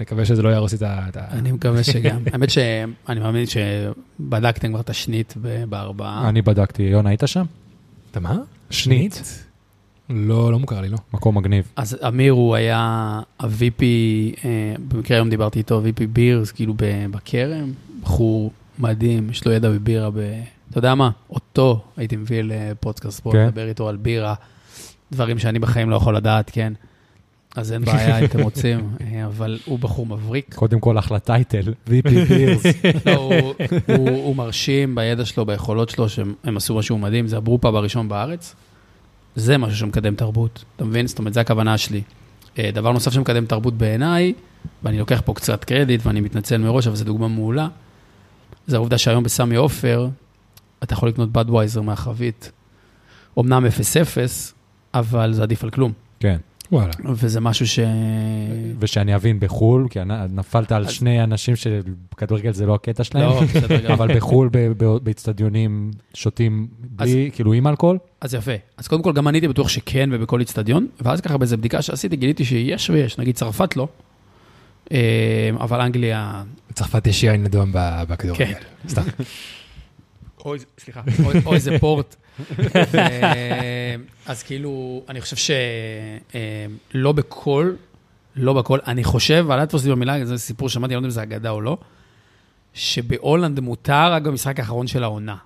מקווה שזה לא יהרוס את ה... אני מקווה שגם. האמת שאני מאמין שבדקתם כבר את השנית בארבעה. אני בדקתי, יונה, היית שם? אתה מה? שנית? לא, לא מוכר לי, לא. מקום מגניב. אז אמיר הוא היה ה-VP, אה, במקרה היום דיברתי איתו, VP בירס, כאילו בכרם, בחור מדהים, יש לו ידע בבירה, ב... אתה יודע מה? אותו הייתי מביא לפודקאסט פה, כן. לדבר איתו על בירה, דברים שאני בחיים לא יכול לדעת, כן? אז אין בעיה אם אתם רוצים, אה, אבל הוא בחור מבריק. קודם כל, אחלה טייטל, VP פירס. לא, הוא, הוא, הוא מרשים בידע שלו, ביכולות שלו, שהם הם עשו משהו מדהים, זה הברופאב הראשון בארץ. זה משהו שמקדם תרבות, אתה מבין? זאת אומרת, זו הכוונה שלי. אה, דבר נוסף שמקדם תרבות בעיניי, ואני לוקח פה קצת קרדיט ואני מתנצל מראש, אבל זו דוגמה מעולה, זה העובדה שהיום בסמי עופר, אתה יכול לקנות בדווייזר מהחבית, אמנם 0-0, אבל זה עדיף על כלום. כן. וואלה. וזה משהו ש... ושאני אבין בחו"ל, כי נפלת על אז- שני אנשים שבכדורגל זה לא הקטע שלהם, לא, בסדר גמור. אבל בחו"ל, ב- ב- באיצטדיונים שותים בלי, כאילו עם אלכוהול? אז יפה. אז קודם כל, גם אני הייתי בטוח שכן ובכל איצטדיון, ואז ככה באיזה בדיקה שעשיתי, גיליתי שיש ויש, נגיד צרפת לא, אה, אבל אנגליה... בצרפת יש יין ב- בכדורגל. כן. סתם. או, סליחה, או, או איזה פורט. אה, אז כאילו, אני חושב שלא בכל, לא בכל, אני חושב, ואל תתפוס אותי במילה, זה סיפור ששמעתי, אני לא יודע אם זה אגדה או לא, שבהולנד מותר רק במשחק האחרון של העונה.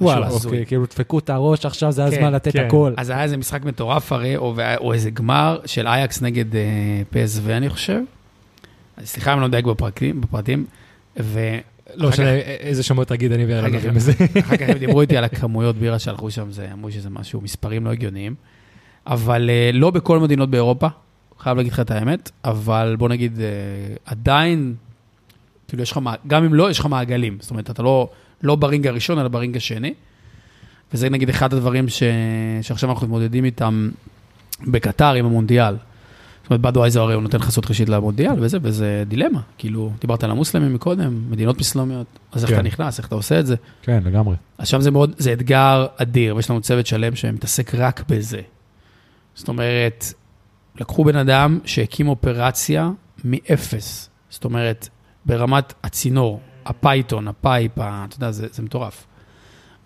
וואלה. אוקיי, כאילו דפקו את הראש, עכשיו זה הזמן כן, לתת כן. הכל. אז היה איזה משחק מטורף הרי, או, איזה גמר של אייקס נגד אה, PSV, אני חושב. סליחה אם אני לא מדייק בפרטים, לא משנה איזה שמות תגיד, אני ואלה אחר נוגעים הם- בזה. כך הם דיברו איתי על הכמויות בירה שהלכו שם, זה, אמרו שזה משהו, מספרים לא הגיוניים. אבל אה, לא בכל מדינות באירופה, חייב להגיד לך את האמת, אבל בוא נגיד, אה, עדיין, כאילו יש לך, גם אם לא, יש לך מעגלים. זאת אומרת, אתה לא, לא ברינג הראשון, אלא ברינג השני. וזה נגיד אחד הדברים ש... שעכשיו אנחנו מתמודדים איתם בקטר עם המונדיאל. זאת אומרת, בדווייזר הרי הוא נותן חסות ראשית למונדיאל, וזה, וזה דילמה. כאילו, דיברת על המוסלמים מקודם, מדינות מוסלמיות, אז איך כן. אתה נכנס, איך אתה עושה את זה. כן, לגמרי. אז שם זה מאוד, זה אתגר אדיר, ויש לנו צוות שלם שמתעסק רק בזה. זאת אומרת, לקחו בן אדם שהקים אופרציה מאפס. זאת אומרת, ברמת הצינור, ה python, ה pipe, אתה יודע, זה, זה מטורף.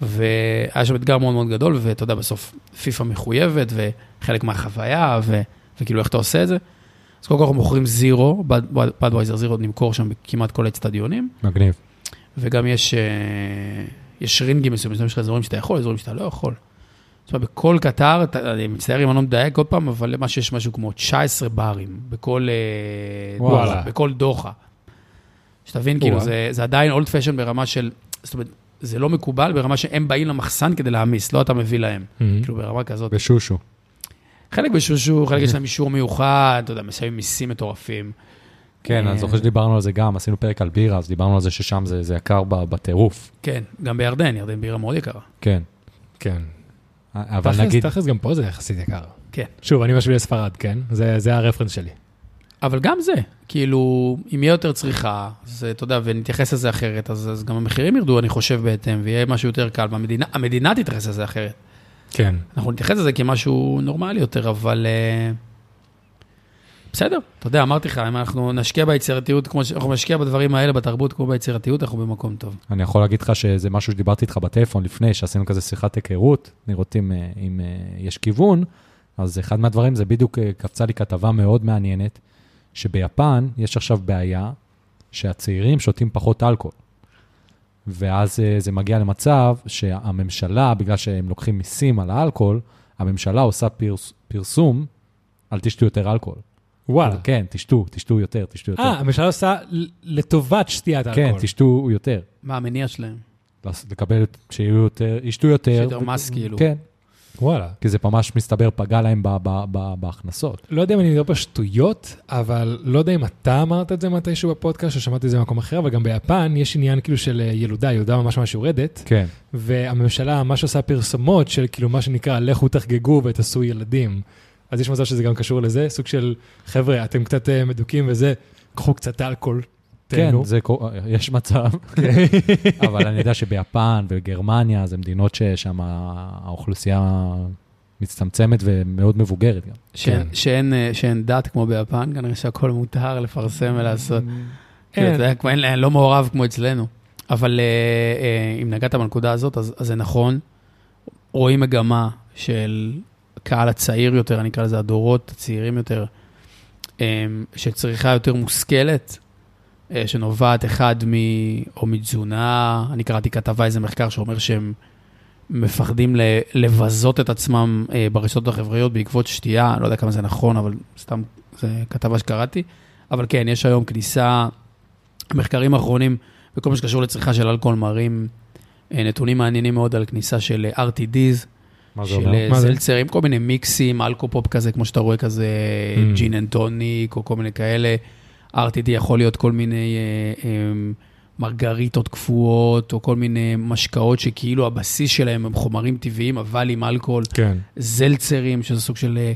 והיה שם אתגר מאוד מאוד גדול, ואתה יודע, בסוף פיפ"א מחויבת, וחלק מהחוויה, ו, וכאילו איך אתה עושה את זה. אז קודם כל אנחנו מוכרים זירו, בדווייזר זירו נמכור שם בכמעט כל האצטדיונים. מגניב. וגם יש, אה, יש רינגים מסוימים, יש לך אזורים שאתה יכול, אזורים שאתה לא יכול. זאת אומרת, בכל קטר, אני מצטער אם אני לא מדייק עוד פעם, אבל מה שיש משהו כמו 19 ברים, בכל, אה. דוחה, בכל דוחה. שתבין, כאילו. זה, זה עדיין אולד פשן ברמה של, זאת אומרת, זה לא מקובל ברמה שהם באים למחסן כדי להעמיס, לא אתה מביא להם. כאילו, ברמה כזאת. בשושו. חלק בשושו, חלק יש להם אישור מיוחד, אתה יודע, מסיימים מיסים מטורפים. כן, אני זוכר שדיברנו על זה גם, עשינו פרק על בירה, אז דיברנו על זה ששם זה זה יקר ב- בטירוף. כן, גם בירדן, ירדן בירה מאוד יקרה. כן. כן. אבל תכלס- נגיד, תכלס גם פה זה יחסית יקר. כן. שוב, אני משווה לספרד, כן? זה זה הרפרנס שלי. אבל גם זה, כאילו, אם יהיה יותר צריכה, אז אתה יודע, ונתייחס לזה אחרת, אז, אז גם המחירים ירדו, אני חושב, בהתאם, ויהיה משהו יותר קל, והמדינה המדינה תתייחס לזה אחרת. כן. אנחנו נתייחס לזה כמשהו נורמלי יותר, אבל... אה, בסדר, אתה יודע, אמרתי לך, אם אנחנו נשקיע ביצירתיות, כמו שאנחנו נשקיע בדברים האלה, בתרבות, כמו ביצירתיות, אנחנו במקום טוב. אני יכול להגיד לך שזה משהו שדיברתי איתך בטלפון לפני, שעשינו כזה שיחת היכרות, לראות אם, אה, אם אה, יש כיוון, אז אחד מהדברים זה בדיוק קפצה לי כתבה מאוד מעניינת, שביפן יש עכשיו בעיה שהצעירים שותים פחות אלכוהול. ואז אה, זה מגיע למצב שהממשלה, בגלל שהם לוקחים מיסים על האלכוהול, הממשלה עושה פרס, פרסום, אל תשתו יותר אלכוהול. וואלה. כן, תשתו, תשתו יותר, תשתו יותר. אה, הממשלה עושה לטובת שתיית כן, האלכוהול. תשתו יותר. מה המניע שלהם? לקבל, שיהיו יותר, ישתו יותר. שיותר מס, כאילו. כן, וואלה. כי זה ממש מסתבר פגע להם ב- ב- ב- בהכנסות. לא יודע אם אני מדבר פה שטויות, אבל לא יודע אם אתה אמרת את זה מתישהו בפודקאסט, או שמעתי את זה במקום אחר, אבל גם ביפן יש עניין כאילו של אה, ילודה, ילודה ממש ממש יורדת, כן, והממשלה ממש עושה פרסומות של כאילו מה שנקרא, לכו תחגגו ותעשו ילדים. אז יש מצב שזה גם קשור לזה, סוג של, חבר'ה, אתם קצת אה, מדוקים וזה, קחו קצת אלכוהול, כן. זה, יש מצב, אבל אני יודע שביפן ובגרמניה זה מדינות ששם האוכלוסייה מצטמצמת ומאוד מבוגרת גם. שאין, כן. שאין, אה, שאין דת כמו ביפן, כנראה שהכל מותר לפרסם ולעשות. יודע, כמו- אין- אין- לא מעורב כמו אצלנו. אבל אה, אה, אם נגעת בנקודה הזאת, אז, אז זה נכון. רואים מגמה של קהל הצעיר יותר, אני אקרא לזה הדורות הצעירים יותר, אה, של צריכה יותר מושכלת, אה, שנובעת אחד מ... או מתזונה, אני קראתי כתבה, איזה מחקר שאומר שהם מפחדים ל- לבזות את עצמם אה, ברשתות החברתיות בעקבות שתייה, לא יודע כמה זה נכון, אבל סתם, זו כתבה שקראתי. אבל כן, יש היום כניסה, מחקרים האחרונים בכל מה שקשור לצריכה של אלכוהול מראים אה, נתונים מעניינים מאוד על כניסה של אה, RTDs, מה זה של אומר? אה, זה? זלצרים, כל מיני מיקסים, אלקופופ כזה, כמו שאתה רואה כזה, Mm. gin and tonic, או כל מיני כאלה. RTD יכול להיות כל מיני אה, אה, מרגריטות קפואות, או כל מיני משקאות שכאילו הבסיס שלהם הם חומרים טבעיים, אבל עם אלכוהול. כן. זלצרים, שזה סוג של אה,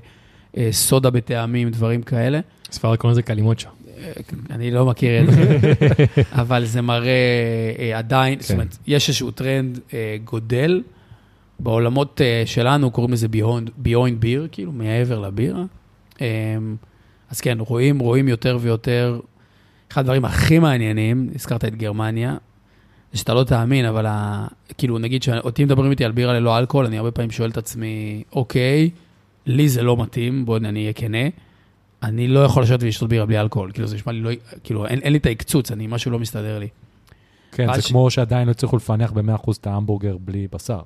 אה, סודה בטעמים, דברים כאלה. ספרד קוראים לזה קלימוצ'ה. אה, אני לא מכיר את זה, אבל זה מראה אה, עדיין, זאת כן. אומרת, יש איזשהו טרנד אה, גודל. בעולמות אה, שלנו קוראים לזה Beyond Beer, כאילו מעבר לבירה. אז כן, רואים, רואים יותר ויותר. אחד הדברים הכי מעניינים, הזכרת את גרמניה, זה שאתה לא תאמין, אבל ה... כאילו, נגיד שאותי מדברים איתי על בירה ללא אלכוהול, אני הרבה פעמים שואל את עצמי, אוקיי, לי זה לא מתאים, בוא אני אהיה כנה. אני לא יכול לשבת ולשתות בירה בלי אלכוהול, כאילו זה נשמע לי לא, כאילו אין, אין לי את ההקצוץ, אני, משהו לא מסתדר לי. כן, זה ש- כמו שעדיין לא הצליחו לפענח ב-100% את ההמבורגר בלי בשר.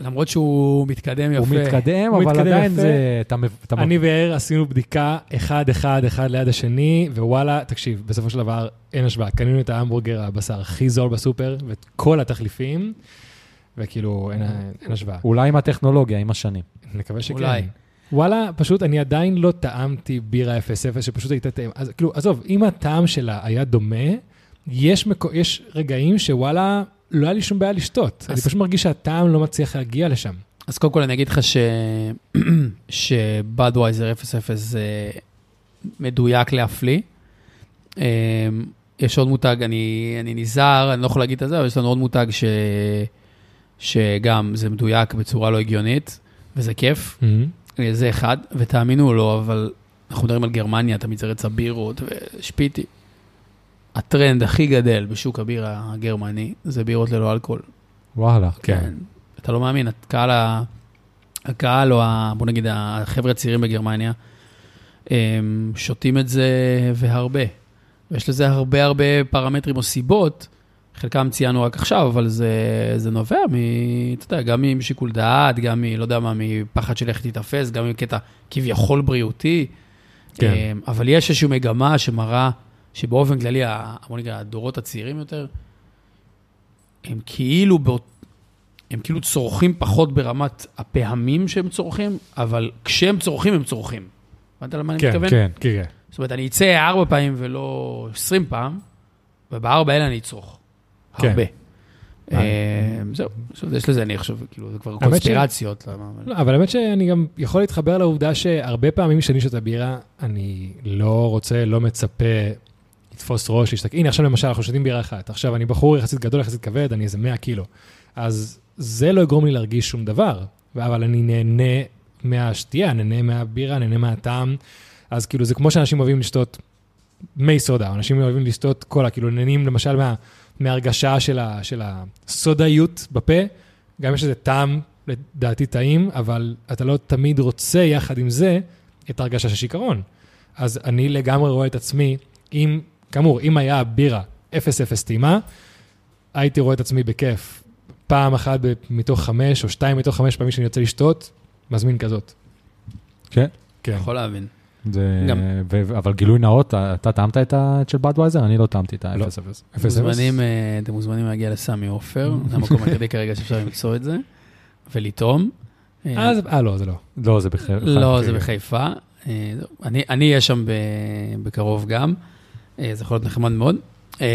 למרות שהוא מתקדם יפה. הוא מתקדם, הוא אבל מתקדם עדיין יפה. זה... אתה אתה אני ויאיר עשינו בדיקה אחד, אחד, אחד ליד השני, ווואלה, תקשיב, בסופו של דבר אין השוואה. קנינו את ההמבורגר הבשר הכי זול בסופר, ואת כל התחליפים, וכאילו, אין, אין השוואה. אולי עם הטכנולוגיה, עם השנים. נקווה שכן. אולי. וואלה, פשוט אני עדיין לא טעמתי בירה 0-0, שפשוט הייתה טעם. אז כאילו, עזוב, אם הטעם שלה היה דומה, יש, מקו, יש רגעים שוואלה, לא היה לי שום בעיה לשתות. אז- אני פשוט מרגיש שהטעם לא מצליח להגיע לשם. אז קודם כל אני אגיד לך ש... שבאדווייזר 0.0 זה מדויק להפליא. אה, יש עוד מותג, אני, אני נזהר, אני לא יכול להגיד את זה, אבל יש לנו עוד מותג ש... שגם זה מדויק בצורה לא הגיונית, וזה כיף. Mhm. זה אחד, ותאמינו או לא, אבל אנחנו מדברים על גרמניה, תמיד זה רץ הבירות ושפיטי. הטרנד הכי גדל בשוק הבירה הגרמני זה בירות ללא אלכוהול. וואלה. כן. אתה לא מאמין, הקהל, ה- הקהל או ה, בוא נגיד החבר'ה הצעירים בגרמניה, הם שותים את זה והרבה. ויש לזה הרבה הרבה פרמטרים או סיבות, חלקם ציינו רק עכשיו, אבל זה, זה נובע מ... אתה יודע, גם משיקול דעת, גם מ... לא יודע מה, מפחד של איך תיתפס, גם מקטע כביכול בריאותי. כן. אמ, אבל יש איזושהי מגמה שמראה שבאופן כללי, בוא נגיד, הדורות הצעירים יותר, הם כאילו, באות... הם כאילו צורכים פחות ברמת הפעמים שהם צורכים, אבל כשהם צורכים, הם צורכים. הבנת למה אני כן, מתכוון? כן, כן. זאת אומרת, אני אצא ארבע פעמים ולא עשרים פעם, ובארבע האלה אני אצרוך. כן. הרבה. אה. אמ, זהו, יש לזה, אני חושב, כאילו, זה כבר קונספירציות. לא, אבל האמת שאני גם יכול להתחבר לעובדה שהרבה פעמים כשאני שותה בירה, אני לא רוצה, לא מצפה לתפוס ראש, להשתק... הנה, עכשיו למשל, אנחנו שותים בירה אחת. עכשיו, אני בחור יחסית גדול, יחסית כבד, אני איזה 100 קילו. אז זה לא יגרום לי להרגיש שום דבר, אבל אני נהנה מהשתייה, נהנה מהבירה, נהנה מהטעם. אז כאילו, זה כמו שאנשים אוהבים לשתות מי סודה, אנשים אוהבים לשתות קולה, כאילו, נהנים למשל מה, מהרגשה של, ה, של הסודאיות בפה, גם יש לזה טעם, לדעתי טעים, אבל אתה לא תמיד רוצה יחד עם זה את ההרגשה של שיכרון. אז אני לגמרי רואה את עצמי, אם, כאמור, אם היה בירה 0-0 טעימה, הייתי רואה את עצמי בכיף. פעם אחת מתוך חמש, או שתיים מתוך חמש פעמים שאני רוצה לשתות, מזמין כזאת. כן. כן. יכול להבין. זה... גם- ו... אבל גילוי נאות, אתה טעמת את ה... של בדווייזר? אני לא טעמתי את לא. ה-0-0. אפס, מוזמנים, אה, אתם מוזמנים להגיע לסמי עופר, זה המקום היחידי כרגע שאפשר למצוא את זה, ולטעום. אה, אה, זה- אה, לא, זה לא. לא, זה בחיפה. לא, זה בחיפה. אני אני אהיה שם ב- בקרוב גם, זה יכול להיות נחמד מאוד. אה,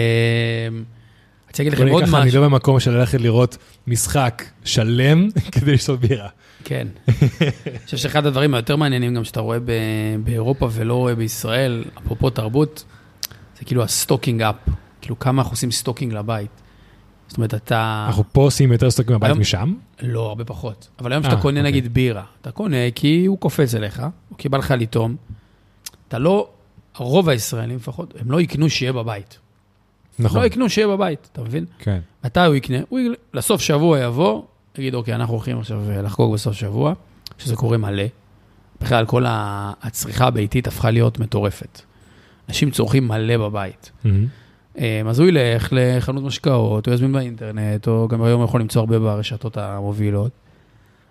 רציתי להגיד בוא לכם עוד ככה, אני משהו. לא במקום של ללכת לראות משחק שלם כדי לשתות בירה. כן. אני חושב שאחד הדברים היותר מעניינים גם שאתה רואה באירופה ולא רואה בישראל, אפרופו תרבות, זה כאילו ה stocking up. כאילו כמה אנחנו עושים stocking לבית. זאת אומרת, אתה... אנחנו פה עושים יותר סטוקים מהבית היום- משם. לא, הרבה פחות. אבל היום אה, כשאתה קונה אוקיי. נגיד בירה, אתה קונה כי הוא קופץ אליך, כי בא לך לטעום, אתה לא, רוב הישראלים לפחות, הם לא יקנו שיהיה בבית. נכון. לא יקנו שיהיה בבית, אתה מבין? כן. מתי הוא יקנה? הוא יגלה, לסוף שבוע יבוא, יגיד, אוקיי, אנחנו הולכים עכשיו אה, לחגוג בסוף שבוע, שזה קורה מלא. בכלל, כל הצריכה הביתית הפכה להיות מטורפת. אנשים צורכים מלא בבית. אה, אז הוא ילך לחנות משקאות, הוא יזמין באינטרנט, או גם היום הוא יכול למצוא הרבה ברשתות המובילות,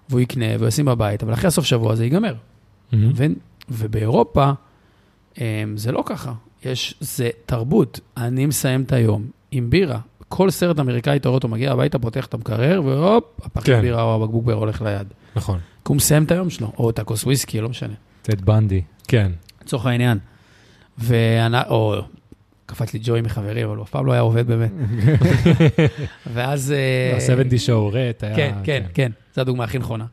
והוא יקנה והוא ישים בבית, אבל אחרי הסוף שבוע זה ייגמר. ו- ובאירופה זה לא ככה, יש, זה תרבות. אני מסיים את היום עם בירה. כל סרט אמריקאי, אתה רואה אותו מגיע הביתה, פותח את המקרר, והופ, הפחית כן. בירה או הבקבוק בירה הולך ליד. נכון. כי הוא מסיים את היום שלו, או את הכוס וויסקי, לא משנה. טד בנדי. כן. לצורך העניין. ואנ... או קפץ לי ג'וי מחברי, אבל הוא אף פעם לא היה עובד באמת. ואז... אה, ה-70 שואו רט היה... כן, כן, כן, זו הדוגמה הכי נכונה.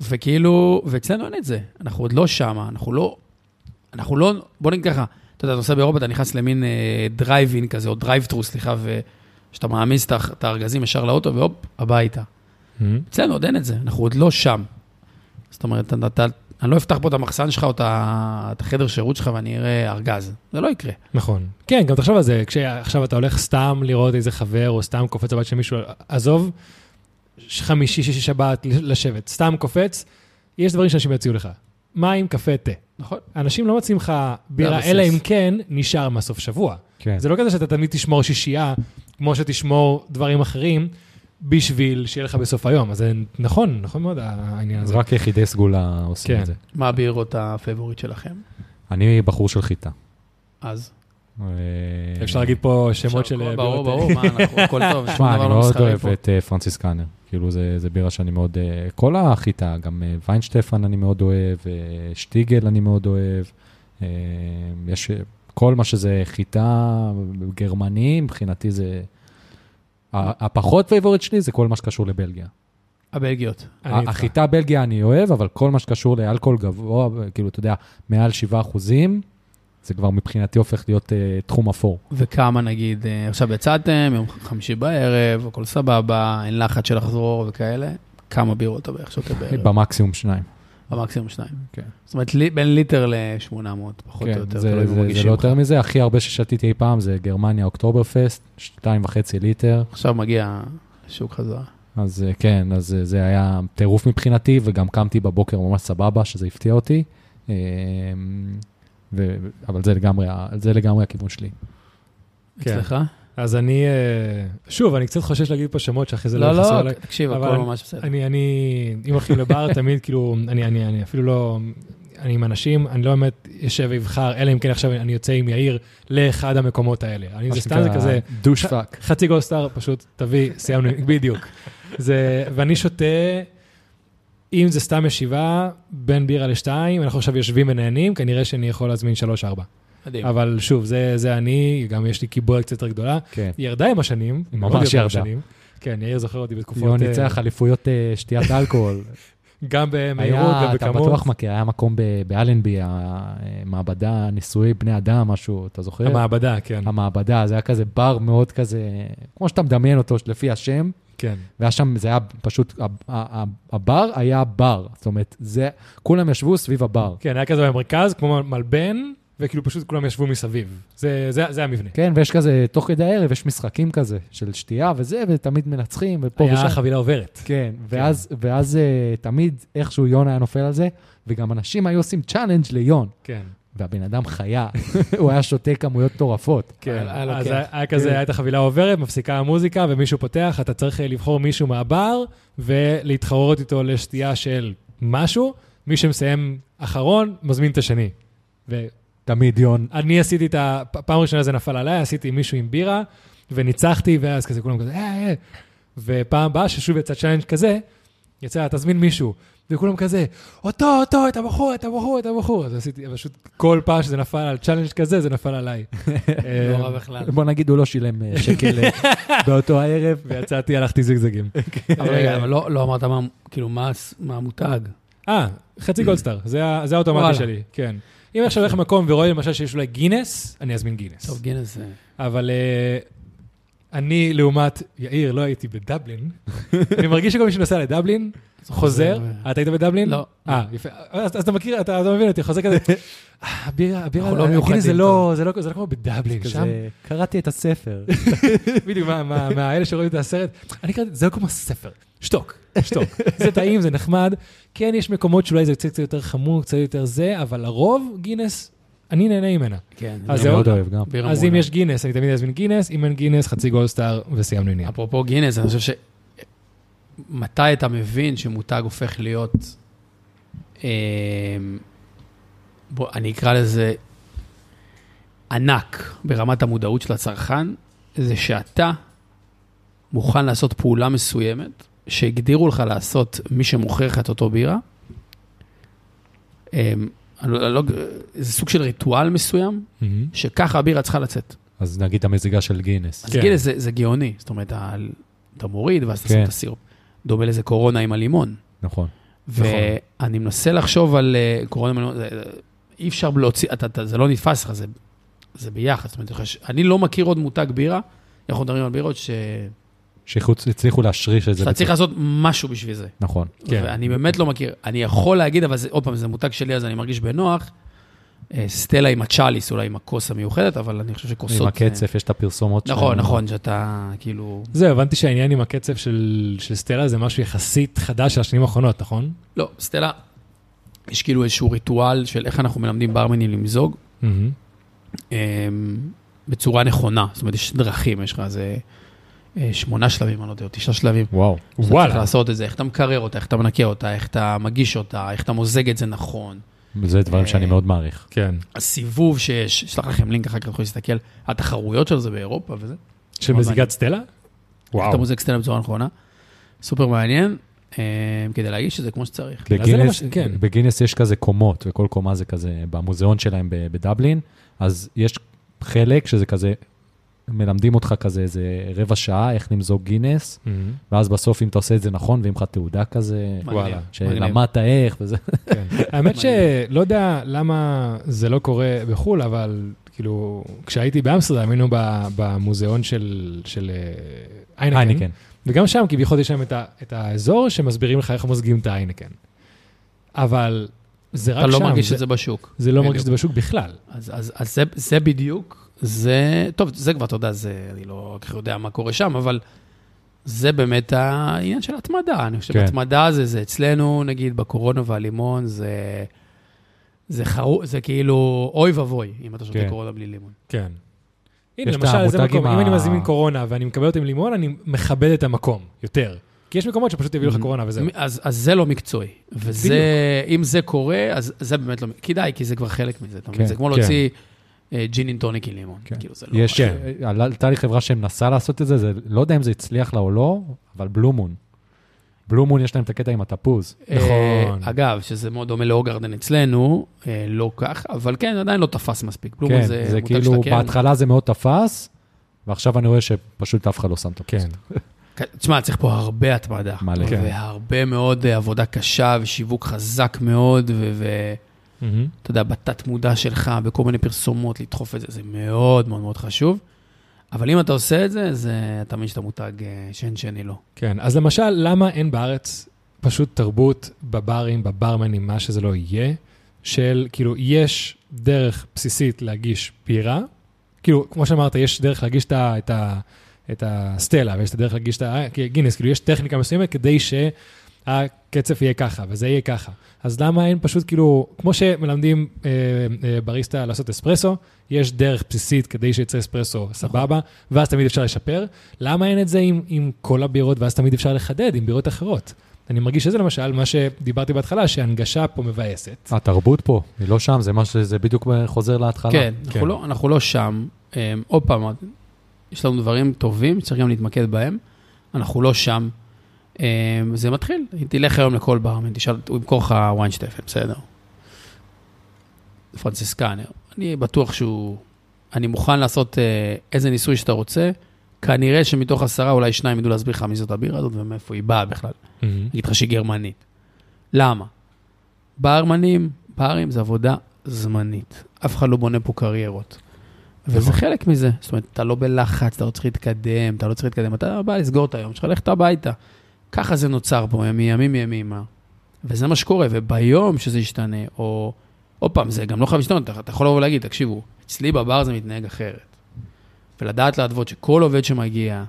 וכאילו, ואצלנו אין את זה, אנחנו עוד לא שמה, אנחנו לא, אנחנו לא, בוא נגיד ככה, אתה יודע, אתה נוסע באירופה, אתה נכנס למין אה, דרייב-אין כזה, או drive-through, סליחה, ושאתה מעמיס את הארגזים ישר לאוטו, והופ, הביתה. מהמם. אצלנו עוד אין את זה, אנחנו עוד לא שם. זאת אומרת, אתה, אתה, אני לא אפתח פה את המחסן שלך או את החדר שירות שלך ואני אראה ארגז. זה לא יקרה. נכון. כן, גם תחשוב על זה, כשעכשיו אתה הולך סתם לראות איזה חבר, או סתם קופץ לבית של מישהו, עזוב, חמישי, שישי, שבת, לשבת, סתם קופץ, יש דברים שאנשים יציעו לך. מים, קפה, תה. נכון. אנשים לא מציעים לך בירה. אלא אם כן נשאר מהסוף שבוע. כן. זה לא כזה שאתה תמיד תשמור שישייה, כמו שתשמור דברים אחרים, בשביל שיהיה לך בסוף היום. אז זה נכון, נכון מאוד העניין הזה. רק יחידי סגולה עושים כן. את זה. מה הבירות הפייבורית שלכם? אני בחור של חיטה. אז. אה, אפשר להגיד פה שמות של... ברור, ברור, מה, אנחנו, הכל טוב, שום שמע, דבר אני לא מאוד מסחרי אוהב פה. את אה, פרנסיסקנר. כאילו, זה זה בירה שאני מאוד... אה, כל החיטה, גם אה, ויינשטפן אני מאוד אוהב, אה, שטיגל אני מאוד אוהב. יש... כל מה שזה חיטה גרמני, מבחינתי זה... הפחות פייבוריט שלי זה כל מה שקשור לבלגיה. הבלגיות. החיטה בלגיה אני אוהב, אבל כל מה שקשור לאלכוהול גבוה, כאילו, אתה יודע, מעל 7 אחוזים, זה כבר מבחינתי הופך להיות אה, תחום אפור. וכמה נגיד, אה, עכשיו יצאתם, יום חמישי בערב, הכל סבבה, אין לחץ של לחזור וכאלה, כמה בירות אתה בערך שותה בערב? במקסימום שניים. במקסימום שניים. כן. זאת אומרת, לי- בין ליטר ל-800, פחות או כן, יותר, זה, תלוי זה, אם זה לא לך. יותר מזה, הכי הרבה ששתיתי אי פעם זה גרמניה אוקטובר פסט, שתיים וחצי ליטר, עכשיו מגיע שוק חזרה. אז אה, כן, אז זה היה טירוף מבחינתי, וגם קמתי בבוקר ממש סבבה, שזה הפתיע אותי, אה, ו, אבל זה לגמרי, זה לגמרי הכיוון שלי. כן. אצלך? אז אני, אה, שוב, אני קצת חושש להגיד פה שמות שאחרי זה לא לא, יכנסו לא, אליי. תקשיב, אבל הכל אני- ממש בסדר. אני, אני, אם הולכים לבר, תמיד כאילו, אני, אני, אני אפילו לא, אני עם אנשים, אני לא באמת יושב ואבחר, אלא אם כן עכשיו אני יוצא עם יאיר לאחד המקומות האלה. אני, זה סתם זה כזה, דוש פאק. חצי גולדסטאר, פשוט תביא, סיימנו, בדיוק. זה, ואני שותה, אם זה סתם ישיבה, בין בירה לשתיים, אנחנו עכשיו יושבים ונהנים, כנראה שאני יכול להזמין שלוש-ארבע. מדהים. אבל שוב, זה, זה אני, גם יש לי קיבולת קצת יותר גדולה. כן. היא ירדה עם השנים. ממש ירדה. השנים. כן, יאיר זוכר אותי בתקופות... אה, ניצח אליפויות אה, שתיית אלכוהול. גם במהירות, היה, גם אתה. בטוח מכיר, היה מקום ב- באלנבי, המעבדה ניסויי בני אדם, משהו, אתה זוכר? המעבדה, כן. המעבדה, זה היה כזה בר מאוד כזה, כמו שאתה מדמיין אותו לפי השם, כן. והיה שם, זה היה פשוט, הבר היה בר, זאת אומרת, זה, כולם ישבו סביב הבר. כן, היה כזה במרכז, כמו מלבן, וכאילו פשוט כולם ישבו מסביב. זה, זה, זה המבנה. כן, ויש כזה, תוך כדי הערב יש משחקים כזה, של שתייה וזה, ותמיד מנצחים, ופה ושם. היה חבילה עוברת. כן, ואז, ואז אה, תמיד איכשהו יון היה נופל על זה, וגם אנשים היו עושים challenge ליון, כן. והבן אדם חיה, הוא היה שותה כמויות מטורפות. כן, אז. היה, כזה, כן. הייתה חבילה עוברת, מפסיקה המוזיקה, ומישהו פותח, אתה צריך אה, לבחור מישהו מהבר, ולהתחרות איתו לשתייה של משהו, מי שמסיים אחרון, מזמין את השני. תמיד יון, עשיתי את ה... פעם ראשונה זה נפל עליי, עשיתי מישהו עם בירה, וניצחתי, ואז כזה כולם כזה, אה, אה. ופעם הבאה ששוב יצא challenge כזה, יצא, תזמין מישהו. וכולם כזה, אותו, אותו, את הבחור, את הבחור, את הבחור. אז עשיתי, פשוט כל פעם שזה נפל על challenge כזה, זה נפל עליי. לא אה, רע בכלל. בוא נגיד, הוא לא שילם אה, שקל אה, באותו הערב. ויצאתי, הלכתי זיגזגים. אבל רגע, אבל לא לא אמרת מה, כאילו, מה המותג. אה, חצי גולדסטאר, זה האוטומטי. שלי, כן. אם עכשיו הולך למקום ורואה למשל שיש אולי גינס, אני אזמין גינס. טוב, גינס זה... אבל אני, לעומת יאיר, לא הייתי בדבלין. אני מרגיש שכל מי שנוסע לדבלין, חוזר. אה, אתה היית בדבלין? לא. אה, יפה. אז אתה מכיר, אתה מבין אותי, חוזר כזה. אה, הבירה, הבירה, אנחנו לא הגינס מיוחדים זה לא, לא זה לא כמו בדבלין, שם. קראתי את הספר. בדיוק, מה- מה- מהאלה שרואים את הסרט, אני קראתי, זה לא כמו ספר, שתוק, שתוק. זה טעים, זה נחמד. כן, יש מקומות שאולי זה קצת יותר חמור, קצת יותר זה, אבל לרוב גינס, אני נהנה ממנה. כן. אז זה זהו. מאוד אוהב גם. אז אם. יש גינס, אני תמיד אזמין גינס, אם אין גינס, חצי גולדסטאר, וסיימנו עניין. אפרופו גינס, אני חושב ש... מתי אתה מבין שמותג הופך להיות... אה, בוא, אני אקרא לזה ענק ברמת המודעות של הצרכן, זה שאתה מוכן לעשות פעולה מסוימת, שהגדירו לך לעשות מי שמוכר לך את אותו בירה. לא- לא- זה סוג של ריטואל מסוים, שככה הבירה צריכה לצאת. אז נגיד המזיגה של גינס. אז כן. גינס זה, זה גאוני, זאת אומרת, אתה מוריד ואז אתה שם כן. את הסירופ. דומה לזה קורונה עם הלימון. נכון. ואני מנסה לחשוב על אה, קורונה עם הלימון, זה- אי אפשר להוציא, אתה, אתה, זה לא נתפס לך, זה, זה ביחד. זאת אומרת, אני לא מכיר עוד מותג בירה, אנחנו מדברים על בירות ש... שהצליחו להשריש את זה. שאתה צריך לעשות משהו בשביל זה. נכון. כן. ואני באמת לא מכיר. אני יכול להגיד, אבל זה, עוד פעם, זה מותג שלי, אז אני מרגיש בנוח. אה, סטלה עם הצ'אליס, אולי עם הכוס המיוחדת, אבל אני חושב שכוסות... עם אה, הקצף, יש את הפרסומות נכון, שלהם. נכון, שאתה כאילו... זהו, הבנתי שהעניין עם הקצב של של סטלה זה משהו יחסית חדש של השנים האחרונות, נכון? לא, סטלה, יש כאילו איזשהו ריטואל של איך אנחנו מלמדים ברמנים למזוג אמ, בצורה נכונה. זאת אומרת, יש דרכים, יש לך איזה שמונה שלבים, אני לא יודע, או תשעה שלבים. וואו. שאתה צריך וואלה. לעשות את זה, איך אתה מקרר אותה, איך אתה מנקה אותה, איך אתה מגיש אותה, איך אתה מוזג את זה נכון. זה דברים שאני אה, מאוד מעריך. כן. הסיבוב שיש, אשלח לכם לינק אחר כך, תוכלו להסתכל, התחרויות של זה באירופה וזה. של מזיגת סטלה? איך אתה מוזג סטלה בצורה נכונה. סופר מעניין, אה, כדי להגיש את זה כמו שצריך. כן, בגינס, כן. יש כזה קומות, וכל קומה זה כזה, במוזיאון שלהם בדבלין, אז יש חלק שזה כזה מלמדים אותך כזה איזה רבע שעה, איך למזוג גינס, ואז בסוף, אם אתה עושה את זה נכון, ואם לך תעודה כזה, וואלה. שלמדת איך וזה. כן. האמת שלא יודע למה זה לא קורה בחו"ל, אבל כאילו, כשהייתי באמסטרדם, היינו ב- במוזיאון של של, אה, איינקן. וגם שם כביכול יש להם את ה- את האזור שמסבירים לך איך מוזגים את האיינקן. אבל זה רק אתה שם. לא מרגיש את זה בשוק. זה לא מרגיש את זה. בשוק בכלל. אז, אז, אז זה, זה בדיוק, זה, טוב, זה כבר, אתה יודע, זה, אני לא כל כך יודע מה קורה שם, אבל זה באמת העניין של התמדה. אני חושב כן. שהתמדה זה, זה אצלנו, נגיד, בקורונה והלימון, זה, זה, חרו, זה כאילו אוי ואבוי, אם אתה שותה כן. קורונה בלי לימון. כן. הנה, למשל, זה מקום, אם ה- אני מזמין קורונה ואני מקבל אותו עם לימון, אני מכבד את המקום יותר. כי יש מקומות שפשוט יביאו לך. קורונה וזהו. אז, אז זה לא מקצועי. וזה, אם זה קורה, אז זה באמת לא, כדאי, כי זה כבר חלק מזה, אתה מבין? כן, זה כמו כן. להוציא ג'ין עם טוניק עם לימון. כן. כאילו, זה לא... יש, כן. אה, עלתה לי חברה שמנסה לעשות את זה, זה, לא יודע אם זה הצליח לה או לא, אבל בלומון. בלומון יש להם את הקטע עם התפוז. נכון. אה, אגב, שזה מאוד דומה לאוגרדן אצלנו, אה, לא כך, אבל כן, עדיין לא תפס מספיק. בלומון כן, זה זה מותג כאילו, הקרן. בהתחלה זה מאוד תפס, ועכשיו אני רואה שפשוט אף אחד לא שם את הפוז. כן. כן, תשמע, צריך פה הרבה התמדה. מלא. כן. והרבה מאוד אה, עבודה קשה ושיווק חזק מאוד, ואתה מהמם. יודע, בתת מודע שלך, בכל מיני פרסומות, לדחוף את זה, זה מאוד מאוד מאוד חשוב. אבל אם אתה עושה את זה, זה אתה מבין שאתה מותג אה, שאין שני לו. כן, אז למשל, למה אין בארץ פשוט תרבות בברים, בברמנים, מה שזה לא יהיה, של כאילו, יש דרך בסיסית להגיש בירה, כאילו, כמו שאמרת, יש דרך להגיש את ה... את ה את הסטלה, ויש את הדרך להגיש את הגינס, כאילו יש טכניקה מסוימת כדי שהקצף יהיה ככה, וזה יהיה ככה. אז למה אין פשוט כאילו, כמו שמלמדים אה, אה, בריסטה לעשות אספרסו, יש דרך בסיסית כדי שיצא אספרסו סבבה, ואז תמיד אפשר לשפר. למה אין את זה עם, עם כל הבירות, ואז תמיד אפשר לחדד עם בירות אחרות? אני מרגיש שזה למשל מה שדיברתי בהתחלה, שהנגשה פה מבאסת. התרבות פה, היא לא שם, זה מה שזה בדיוק חוזר להתחלה. כן, כן. אנחנו לא- אנחנו לא שם. אה, עוד פעם, יש לנו דברים טובים, צריך גם להתמקד בהם. אנחנו לא שם. אה, זה מתחיל, תלך היום לכל ברמן, תשאל, הוא ימכור לך ויינשטפן, בסדר. פרנסיסקנר, אני בטוח שהוא... אני מוכן לעשות אה, איזה ניסוי שאתה רוצה, כנראה שמתוך עשרה, אולי שניים ידעו להסביר לך מי זאת הבירה הזאת ומאיפה היא באה בכלל. אגיד לך שהיא גרמנית. למה? ברמנים, ברים זה עבודה זמנית. אף אחד לא בונה פה קריירות. וזה נכון. חלק מזה. זאת אומרת, אתה לא בלחץ, אתה לא צריך להתקדם, אתה לא צריך להתקדם, אתה בא לסגור את היום שלך, ללכת הביתה. ככה זה נוצר פה, מימים ימימה. וזה מה שקורה, וביום שזה ישתנה, או... עוד פעם, זה גם לא חייב להשתנות, אתה, אתה יכול לבוא ולהגיד, תקשיבו, אצלי בבר זה מתנהג אחרת. ולדעת להתוות שכל עובד שמגיע,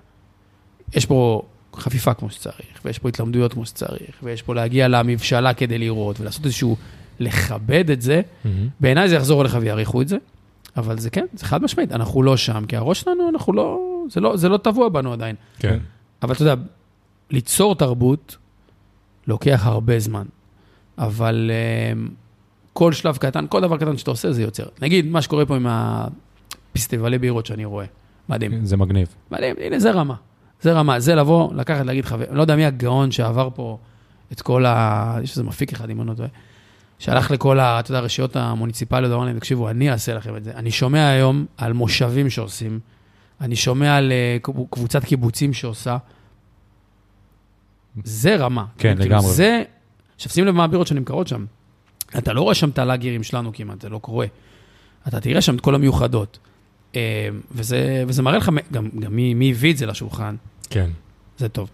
יש פה חפיפה כמו שצריך, ויש פה התלמדויות כמו שצריך, ויש פה להגיע למבשלה כדי לראות, ולעשות איזשהו, לכבד את זה, בעיניי זה יחזור אליך ויעריכו את זה, אבל זה כן, זה חד משמעית, אנחנו לא שם, כי הראש שלנו, אנחנו לא, זה לא, זה לא טבוע בנו עדיין. כן. אבל אתה יודע, ליצור תרבות לוקח הרבה זמן, אבל um, כל שלב קטן, כל דבר קטן שאתה עושה, זה יוצר. נגיד, מה שקורה פה עם הפסטיבלי בירות שאני רואה, מדהים. זה מגניב. מדהים, הנה, זה רמה. זה רמה, זה לבוא, לקחת, להגיד חבר, לא יודע מי הגאון שעבר פה את כל ה... יש איזה מפיק אחד, אם אני לא טועה, שהלך לכל ה... אתה יודע, הרשויות המוניציפליות, אמר להם, תקשיבו, אני אעשה לכם את זה. אני שומע היום על מושבים שעושים, אני שומע על אה, קבוצת קיבוצים שעושה. זה רמה. כן, כאילו, לגמרי. זה... עכשיו, שים לב מה הבירות שנמכרות שם. אתה לא רואה שם את הלאגרים שלנו כמעט, זה לא קורה. אתה תראה שם את כל המיוחדות. אה, וזה, וזה מראה לך גם, גם מי, מי הביא את זה לשולחן, כן. זה טוב.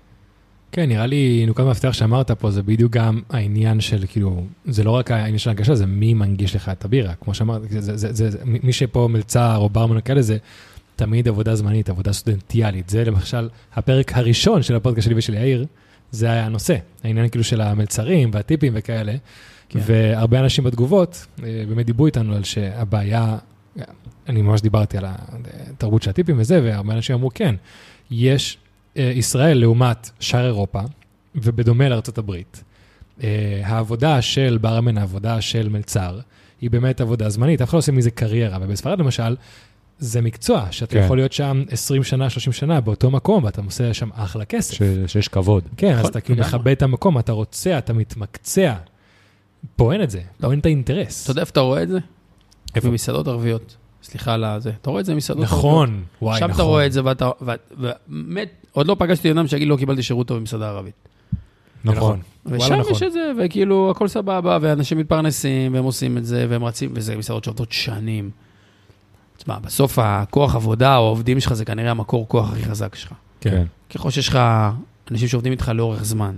כן, נראה לי נקודת המפתח שאמרת פה, זה בדיוק גם העניין של, כאילו, זה לא רק העניין של ההנגשה, זה מי מנגיש לך את הבירה. כמו שאמרתי, זה, זה, זה, זה, מי שפה מלצר או ברמן או כאלה, זה תמיד עבודה זמנית, עבודה סטודנטיאלית. זה למשל הפרק הראשון של הפודקאסט שלי ושל יאיר, זה היה הנושא, העניין כאילו של המלצרים והטיפים וכאלה. כן. והרבה אנשים בתגובות אה, באמת דיברו איתנו על שהבעיה, אני ממש דיברתי על התרבות של הטיפים וזה, והרבה אנשים אמרו, כן, יש אה, ישראל לעומת שאר אירופה, ובדומה לארצות הברית, אה, העבודה של ברמן, העבודה של מלצר, היא באמת עבודה זמנית, אף אחד לא עושה מזה קריירה, ובספרד למשל, זה מקצוע, שאתה כן. יכול להיות שם 20 שנה, 30 שנה באותו מקום, ואתה עושה שם אחלה כסף. ש- שיש כבוד. כן, אז נכון, אתה כאילו. מכבד את המקום, אתה רוצה, אתה מתמקצע. פה אין את זה, פה אין את האינטרס. אתה יודע איפה אתה רואה את זה? איפה? במסעדות ערביות. סליחה על הזה, אתה רואה את זה במסעדות. נכון, וואי, שם נכון. אתה רואה את זה, ואתה, ובאמת, עוד לא פגשתי אדם שיגיד לא קיבלתי שירות טוב במסעדה ערבית. נכון. ושם וואלה, נכון. יש את זה, וכאילו, הכל סבבה, ואנשים מתפרנסים, והם עושים את זה, והם רצים, וזה מסעדות שעובדות שנים. תשמע, בסוף הכוח עבודה, או העובדים שלך, זה כנראה המקור כוח הכי חזק שלך. כן. ככל שיש לך אנשים שעובדים איתך לאורך זמן,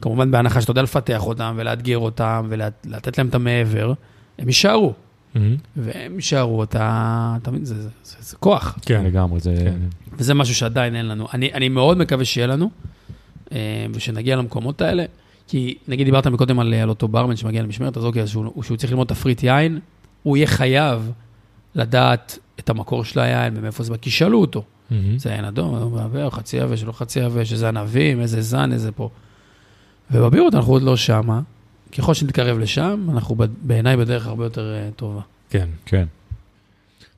כמובן בהנחה שאתה יודע לפתח אותם, ולאתגר אותם, ולתת להם את המעבר, הם יישארו. מהמם. והם יישארו, אתה, אתה מבין, זה, זה, זה, זה כוח. כן. לגמרי, זה... כן. וזה משהו שעדיין אין לנו. אני, אני מאוד מקווה שיהיה לנו, אה, ושנגיע למקומות האלה. כי נגיד דיברת מקודם על, על אותו ברמן שמגיע למשמרת, אז אוקיי, אז שהוא, שהוא צריך ללמוד תפריט יין, הוא יהיה חייב לדעת את המקור של היין ומאיפה זה בא, כי שאלו אותו. מהמם. זה יין אדום, אדום בעבר, חצי יבש, לא חצי יבש, איזה ענבים, איזה זן, איזה פה. ובבירות אנחנו עוד לא שמה. ככל שנתקרב לשם, אנחנו ב- בעיניי בדרך הרבה יותר אה, טובה. כן. כן.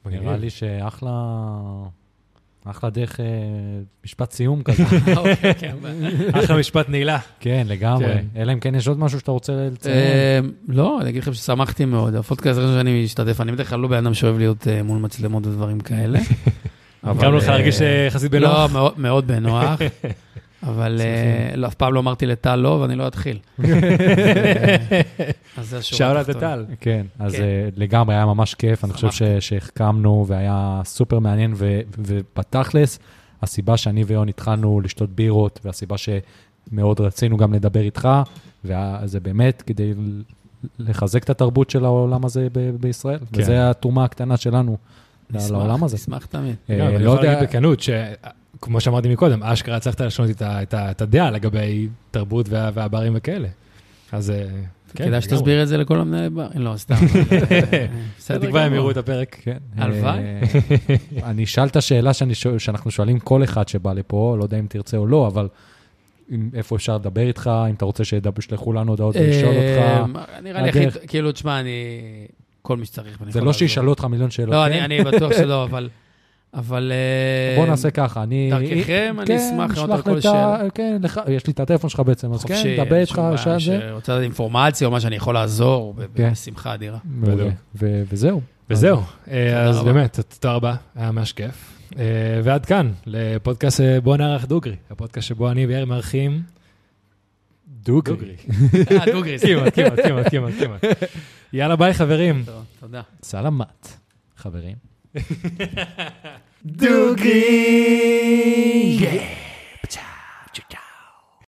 נראה לי שאחלה... אחלה דרך אה, משפט סיום כזה. אוקיי, כן. אחלה משפט נעילה. כן, לגמרי. כן. אלא אם כן יש עוד משהו שאתה רוצה לציין. אה, לא, אני אגיד לכם ששמחתי מאוד. הפודקאסט הראשון שאני משתתף, אני בדרך כלל לא בן אדם שאוהב להיות אה, מול מצלמות ודברים כאלה. אבל, גרמנו לך להרגיש אה, יחסית בנוח. לא, מאוד בנוח. אבל אה, לא, אף פעם לא אמרתי לטל לא, ואני לא אתחיל. אז זה השורה התחתונה. לטל. כן, אז כן. אה, לגמרי היה ממש כיף, אני חושב שהחכמנו והיה סופר מעניין, ובתכלס, הסיבה שאני ויון התחלנו לשתות בירות, והסיבה שמאוד רצינו גם לדבר איתך, וזה באמת כדי לחזק את התרבות של העולם הזה בישראל, כן. וזו התרומה הקטנה שלנו נשמח, לעולם הזה. נשמח תמיד. אה, אני לא יכול יודע, להגיד בכנות, שכמו שאמרתי מקודם, אשכרה הצלחת לשנות את ה- את ה- את הדעה לגבי תרבות וה- והברים וכאלה. אז אה, כן, כדאי שתסביר את זה לכל המנהלי בר. לא, סתם. בסדר בתקווה הם גמור. יראו את הפרק. כן. הלוואי. אה, אני אשאל את השאלה שאנחנו שואלים כל אחד שבא לפה, לא יודע אם תרצה או לא, אבל איפה אפשר לדבר איתך, אם אתה רוצה שישלחו לנו הודעות ולשאול אותך. אה, נראה לי הכי. כאילו, תשמע, אני... כל מי שצריך. זה לא. שישאלו אותך מיליון שאלות. לא, כן? אני בטוח שלא, אבל... אבל... אה, בוא נעשה ככה, אני... דרככם, אני כן, אשמח לענות שלח על כל שאלה. כן, לך- יש לי את הטלפון שלך בעצם, אז כן, דבר איתך, בעיה, שעה זה. שרוצה לדעת אינפורמציה או מה שאני יכול לעזור, כן. בשמחה אדירה. וזהו. וזהו, אה, אז רבה. באמת, תודה רבה, היה ממש כיף. אה, ועד כאן, לפודקאסט אה, בוא נערך דוגרי, הפודקאסט שבו אני ויאיר מארחים דוגרי. אה, דוגריס. כמעט, כמעט, כמעט, כמעט. יאללה, ביי חברים. תודה. סלמת, חברים. Doogie. Yeah.